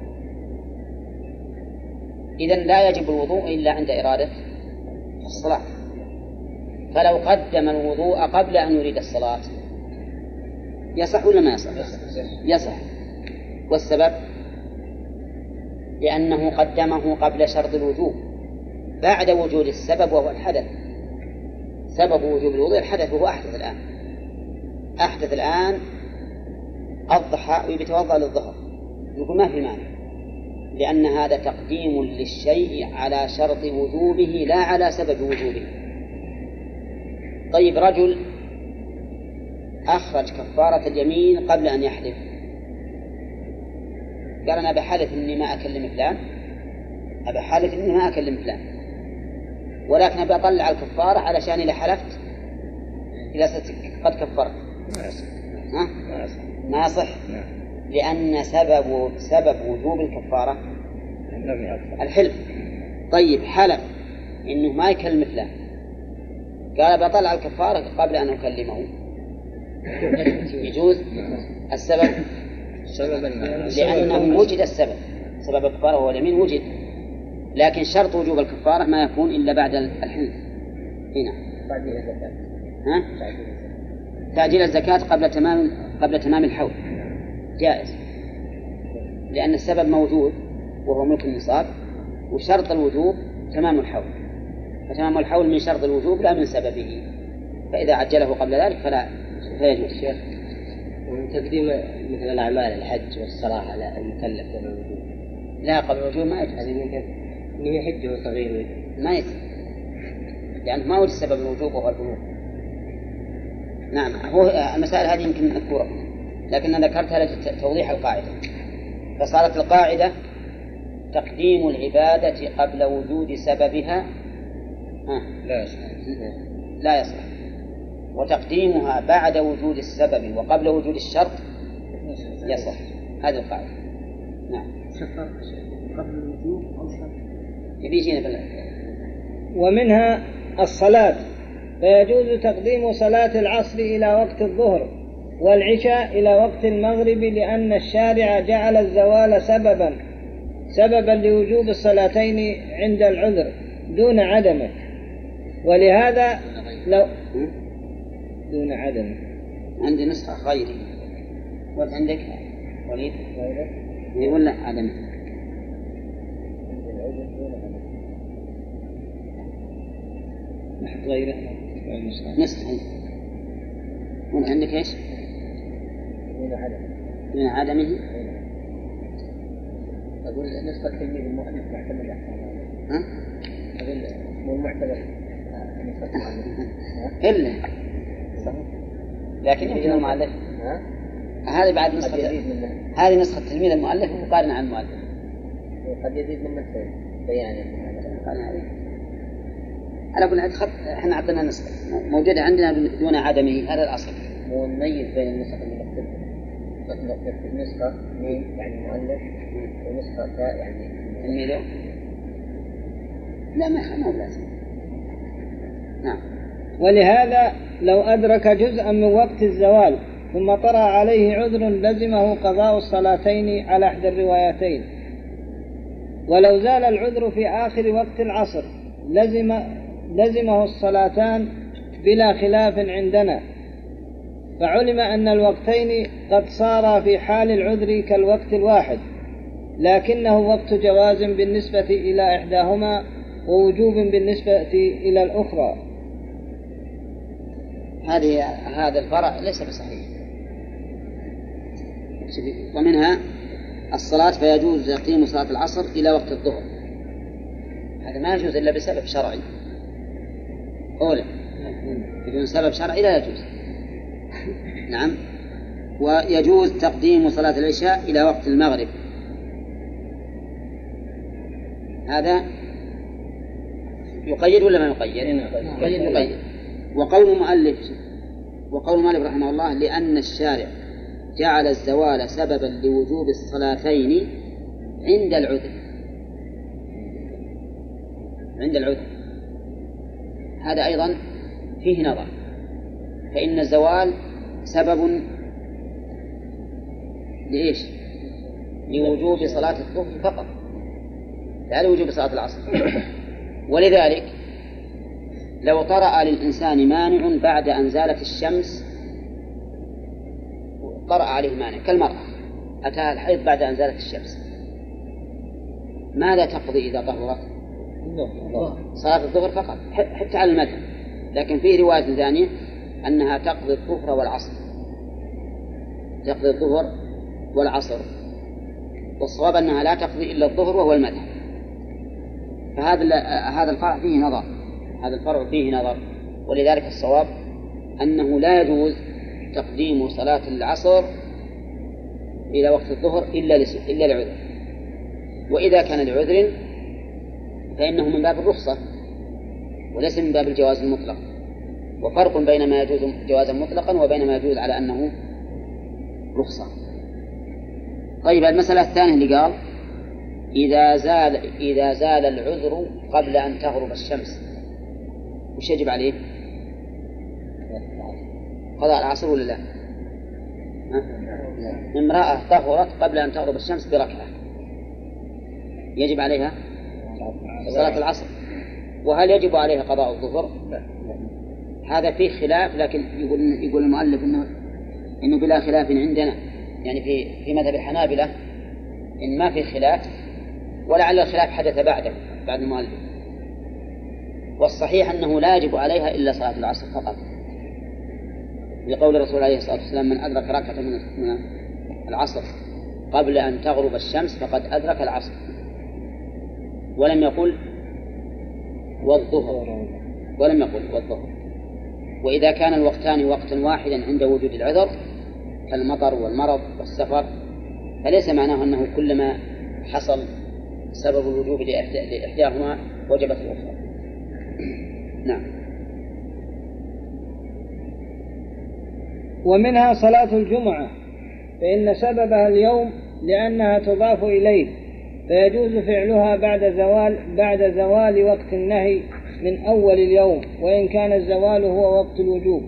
إذا لا يجب الوضوء إلا عند إرادة الصلاة. فلو قدم الوضوء قبل أن يريد الصلاة يصح ولا ما يصح؟ يصح والسبب؟ لأنه قدمه قبل شرط الوجوب بعد وجود السبب وهو الحدث. سبب وجوب الوضوء الحدث وهو أحدث الآن. أحدث الآن الضحى ويتوضأ للظهر. يقول ما في مانع. لأن هذا تقديم للشيء على شرط وجوبه لا على سبب وجوبه. طيب رجل أخرج كفارة اليمين قبل أن يحلف. قال أنا بحلف إني ما أكلم فلان. أبى حلف إني ما أكلم فلان. ولكن أبى أطلع الكفارة علشان إذا حلفت إذا قد كفرت. ما يصح. ها؟ ما يصح. ما يصح نعم. لأن سبب سبب وجوب الكفارة الحلف. طيب حلف. إنه ما يكلم فلان. قال بطلع الكفارة قبل أن أكلمه. يجوز؟ السبب؟ سببا لأنه وجد السبب. سبب الكفارة هو اليمين وجد. لكن شرط وجوب الكفارة ما يكون إلا بعد الحلف. هنا. ها؟ تعجيل الزكاة قبل تمام قبل تمام الحول جائز. لأن السبب موجود وهو ملك النصاب وشرط الوجوب تمام الحول فتمام الحول من شرط الوجوب لا من سببه. فإذا عجله قبل ذلك فلا فيجوز. شيخ ومن تقديم مثل الأعمال الحج والصلاة على المكلف قبل الوجوب. لا قبل الوجوب ما يجوز. من يحج وهو صغير ما يجوز. لأنه ما وجد سبب الوجوب وهو البلوغ نعم هو المسائل هذه يمكن مذكورة لكن ذكرتها لتوضيح القاعدة. فصارت القاعدة تقديم العبادة قبل وجود سببها. ها؟ لا يصح. لا يصح. وتقديمها بعد وجود السبب وقبل وجود الشرط يصح. هذه القاعدة. نعم. قبل الوجوب أو شرط. يبي يجينا. ومنها الصلاة. فيجوز تقديم صلاة العصر إلى وقت الظهر والعشاء إلى وقت المغرب لأن الشارع جعل الزوال سببا سببا لوجوب الصلاتين عند العذر دون عدمه. ولهذا لو دون عدمه. عندي نسخة غيري. وانت عندك؟ وليد؟ إيه ولا عدم غيره. نسخة. هي. وانت عندك إيش؟ دون عدم. من عدمه. أقول نسخة تلميذ المؤلف معتمدة ها؟ أقول مو المعتمد نسخة المؤلف إلا. لكن يمكن المؤلف ها؟ هذه بعد نسخة هذه نسخة تلميذ المؤلف مقارنة عن المؤلف. قد يزيد منه في بيان عليه. على كل حال خط إحنا اعطينا نسخة موجودة عندنا دون عدمه هذا الأصل. مو نميز بين النسخ اللي نكتبها نكتب نسخة مين يعني مؤلف ونسخة تاء يعني تلميذه لا ما ما لازم نعم. ولهذا لو أدرك جزءا من وقت الزوال ثم طرأ عليه عذر لزمه قضاء الصلاتين على إحدى الروايتين. ولو زال العذر في آخر وقت العصر لزم لزمه الصلاتان بلا خلاف عندنا. فعلم أن الوقتين قد صارا في حال العذر كالوقت الواحد لكنه وقت جواز بالنسبة إلى إحداهما ووجوب بالنسبة إلى الأخرى. هذه هذا الفرع ليس بصحيح. ومنها الصلاة فيجوز تقديم صلاة العصر إلى وقت الظهر. هذا ما يجوز إلا بسبب شرعي. أولا بدون سبب شرعي لا يجوز. نعم. ويجوز تقديم صلاة العشاء إلى وقت المغرب. هذا يقيد ولا ما يقيد؟ يقيد. يقيد. وقول المؤلف وقول مالك رحمه الله لأن الشارع جعل الزوال سببا لوجوب الصلاتين عند العذر. عند العذر. هذا أيضا فيه نظر فإن الزوال سبب لإيش؟ لوجوب صلاة الظهر فقط لا لوجوب صلاة العصر ولذلك لو طرأ للإنسان مانع بعد أن زالت الشمس طرأ عليه مانع كالمرأة أتاها الحيض بعد أن زالت الشمس ماذا تقضي إذا طهرت؟ صلاة الظهر فقط. حتى على المذهب لكن فيه رواية ثانية أنها تقضي الظهر والعصر. تقضي الظهر والعصر. والصواب أنها لا تقضي إلا الظهر وهو المذهب فهذا هذا الفرع فيه نظر. هذا الفرع فيه نظر. ولذلك الصواب أنه لا يجوز تقديم صلاة العصر إلى وقت الظهر إلا إلا لعذر. وإذا كان لعذر فإنه من باب الرخصة وليس من باب الجواز المطلق. وفرق بين ما يجوز جوازا مطلقا وبين ما يجوز على أنه رخصة. طيب المسألة الثانية اللي قال إذا زال إذا زال العذر قبل أن تغرب الشمس. وش يجب عليه؟ قضاء العصر ولا لا؟ امرأة طهرت قبل أن تغرب الشمس بركعة. يجب عليها؟ صلاة العصر. وهل يجب عليها قضاء الظهر؟ هذا فيه خلاف لكن يقول يقول المؤلف انه إنه بلا خلاف عندنا. يعني في في مذهب الحنابلة إن ما في خلاف ولعل الخلاف حدث بعده بعد المؤلف. والصحيح أنه لا يجب عليها إلا صلاة العصر فقط. لقول الرسول عليه الصلاة والسلام من أدرك ركعة من العصر قبل أن تغرب الشمس فقد أدرك العصر. ولم يقل والظهر. ولم يقل والظهر. وإذا كان الوقتان وقتا واحدا عند وجود العذر كالمطر والمرض والسفر فليس معناه أنه كلما حصل سبب الوجوب لإحداهما وجبت الأخرى. نعم. ومنها صلاة الجمعة فإن سببها اليوم لأنها تضاف إليه. فيجوز فعلها بعد زوال بعد زوال وقت النهي من أول اليوم وإن كان الزوال هو وقت الوجوب.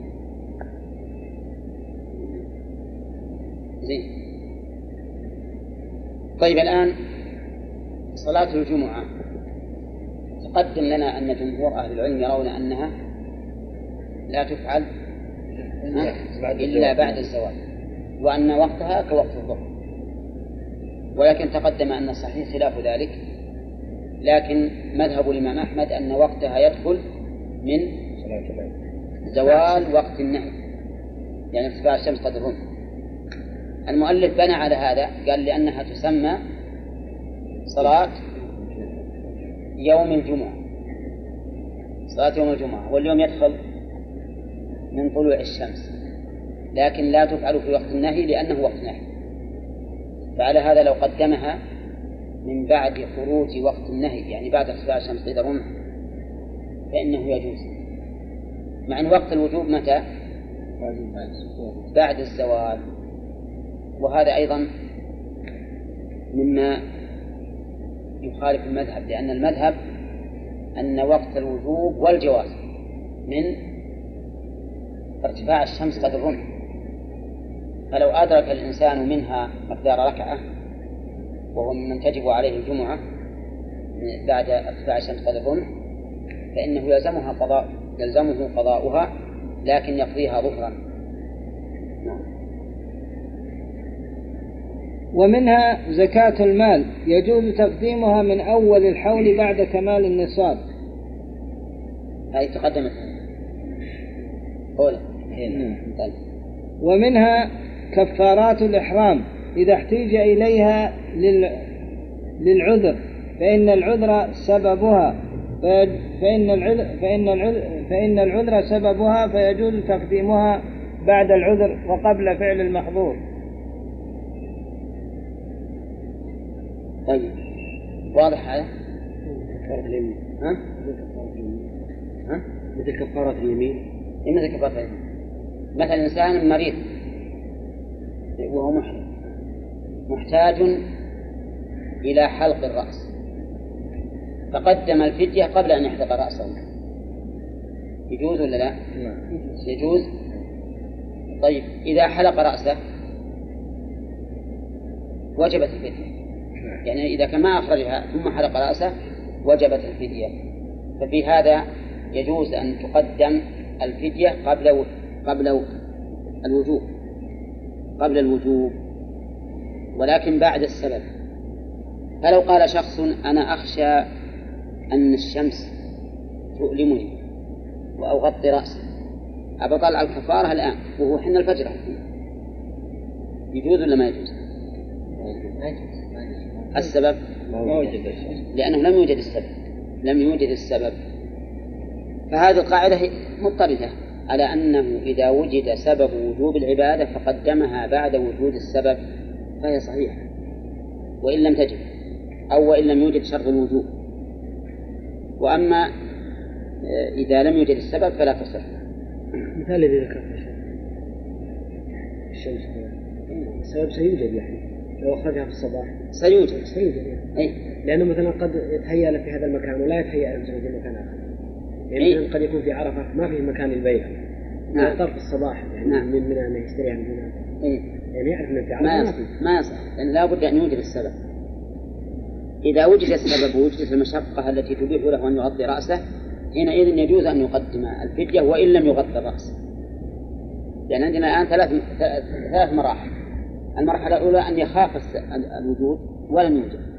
زين. طيب الآن صلاة الجمعة. تقدم لنا أن جمهور أهل العلم يرون أنها لا تفعل إلا بعد الزوال وأن وقتها كوقت الظهر. ولكن تقدم أن الصحيح خلاف ذلك لكن مذهب الإمام أحمد أن وقتها يدخل من زوال وقت النهي يعني ارتفاع الشمس قد الرمح المؤلف بنى على هذا قال لأنها تسمى صلاة يوم الجمعة. صلاة يوم الجمعة واليوم يدخل من طلوع الشمس لكن لا تفعل في وقت النهي لأنه وقت نهي. فعلى هذا لو قدمها من بعد خروج وقت النهي يعني بعد ارتفاع الشمس قيد الرمح فإنه يجوز. مع أن وقت الوجوب متى؟ بعد الزوال. وهذا أيضا مما يخالف المذهب لأن المذهب أن وقت الوجوب والجواز من ارتفاع الشمس قد الرمح. فلو أدرك الإنسان منها مقدار ركعة وهو ممن تجب عليه الجمعة بعد ارتفاع الشمس قد الرمح فإنه يلزمها قضاء يلزمه قضاؤها لكن يقضيها ظهرا. نعم. ومنها زكاة المال يجوز تقديمها من أول الحول بعد كمال النصاب. هذه تقدمت. أولى طيب. ومنها كفارات الإحرام. إذا احتيج إليها لل... للعذر فإن العذر سببها فإن العذر فإن العذر فإن العذر سببها فيجوز تقديمها بعد العذر وقبل فعل المحظور. طيب. واضح هذا؟ كفارة اليمين. ها؟ ها؟ مثل كفارة اليمين. إيه مثل كفارة اليمين. مثلا إنسان مريض. وهو محرم محتاج إلى حلق الرأس. فقدم الفدية قبل أن يحلق رأسه. يجوز ولا لا؟ نعم. يجوز؟ طيب إذا حلق رأسه وجبت الفدية. يعني إذا كان ما أخرجها ثم حلق رأسه وجبت الفدية. ففي هذا يجوز أن تقدم الفدية قبل قبل الوجوب. قبل الوجوب ولكن بعد السبب. فلو قال شخص أنا أخشى أن الشمس تؤلمني وأغطي رأسي أبطلع الكفارة الآن وهو حين الفجر. يجوز ولا ما يجوز؟ السبب؟ لأنه لم يوجد السبب. لم يوجد السبب. فهذه القاعدة مضطردة. على أنه إذا وجد سبب وجوب العبادة فقدمها بعد وجود السبب فهي صحيحة. وإن لم تجب أو وإن لم يوجد شرط الوجوب. وأما آه، إذا لم يوجد السبب فلا تصح. مثال الذي ذكرته. الشمس السبب سيوجد يعني. لو أخرجها في الصباح. سيوجد. سيوجد يعني. أي. لأنه مثلا قد يتهيأ له في هذا المكان ولا يتهيأ له مثلا في مكان آخر. يعني إيه. مثلا قد يكون في عرفة ما فيه مكان للبيع. نعم. يضطر في الصباح يعني نعم. من من أنه يشتريها من هنا. أي يعني يعرف أنه في عرفة. ما يصح ما يصح. لأن لا بد أن يوجد السبب. إذا وجد السبب ووجدت المشقة التي تبيح له أن يغطي رأسه حينئذ يجوز أن يقدم الفدية وإن لم يغطي الرأس. لأن عندنا الآن ثلاث ثلاث مراحل. المرحلة الأولى أن يخاف الوجود ولم يوجد.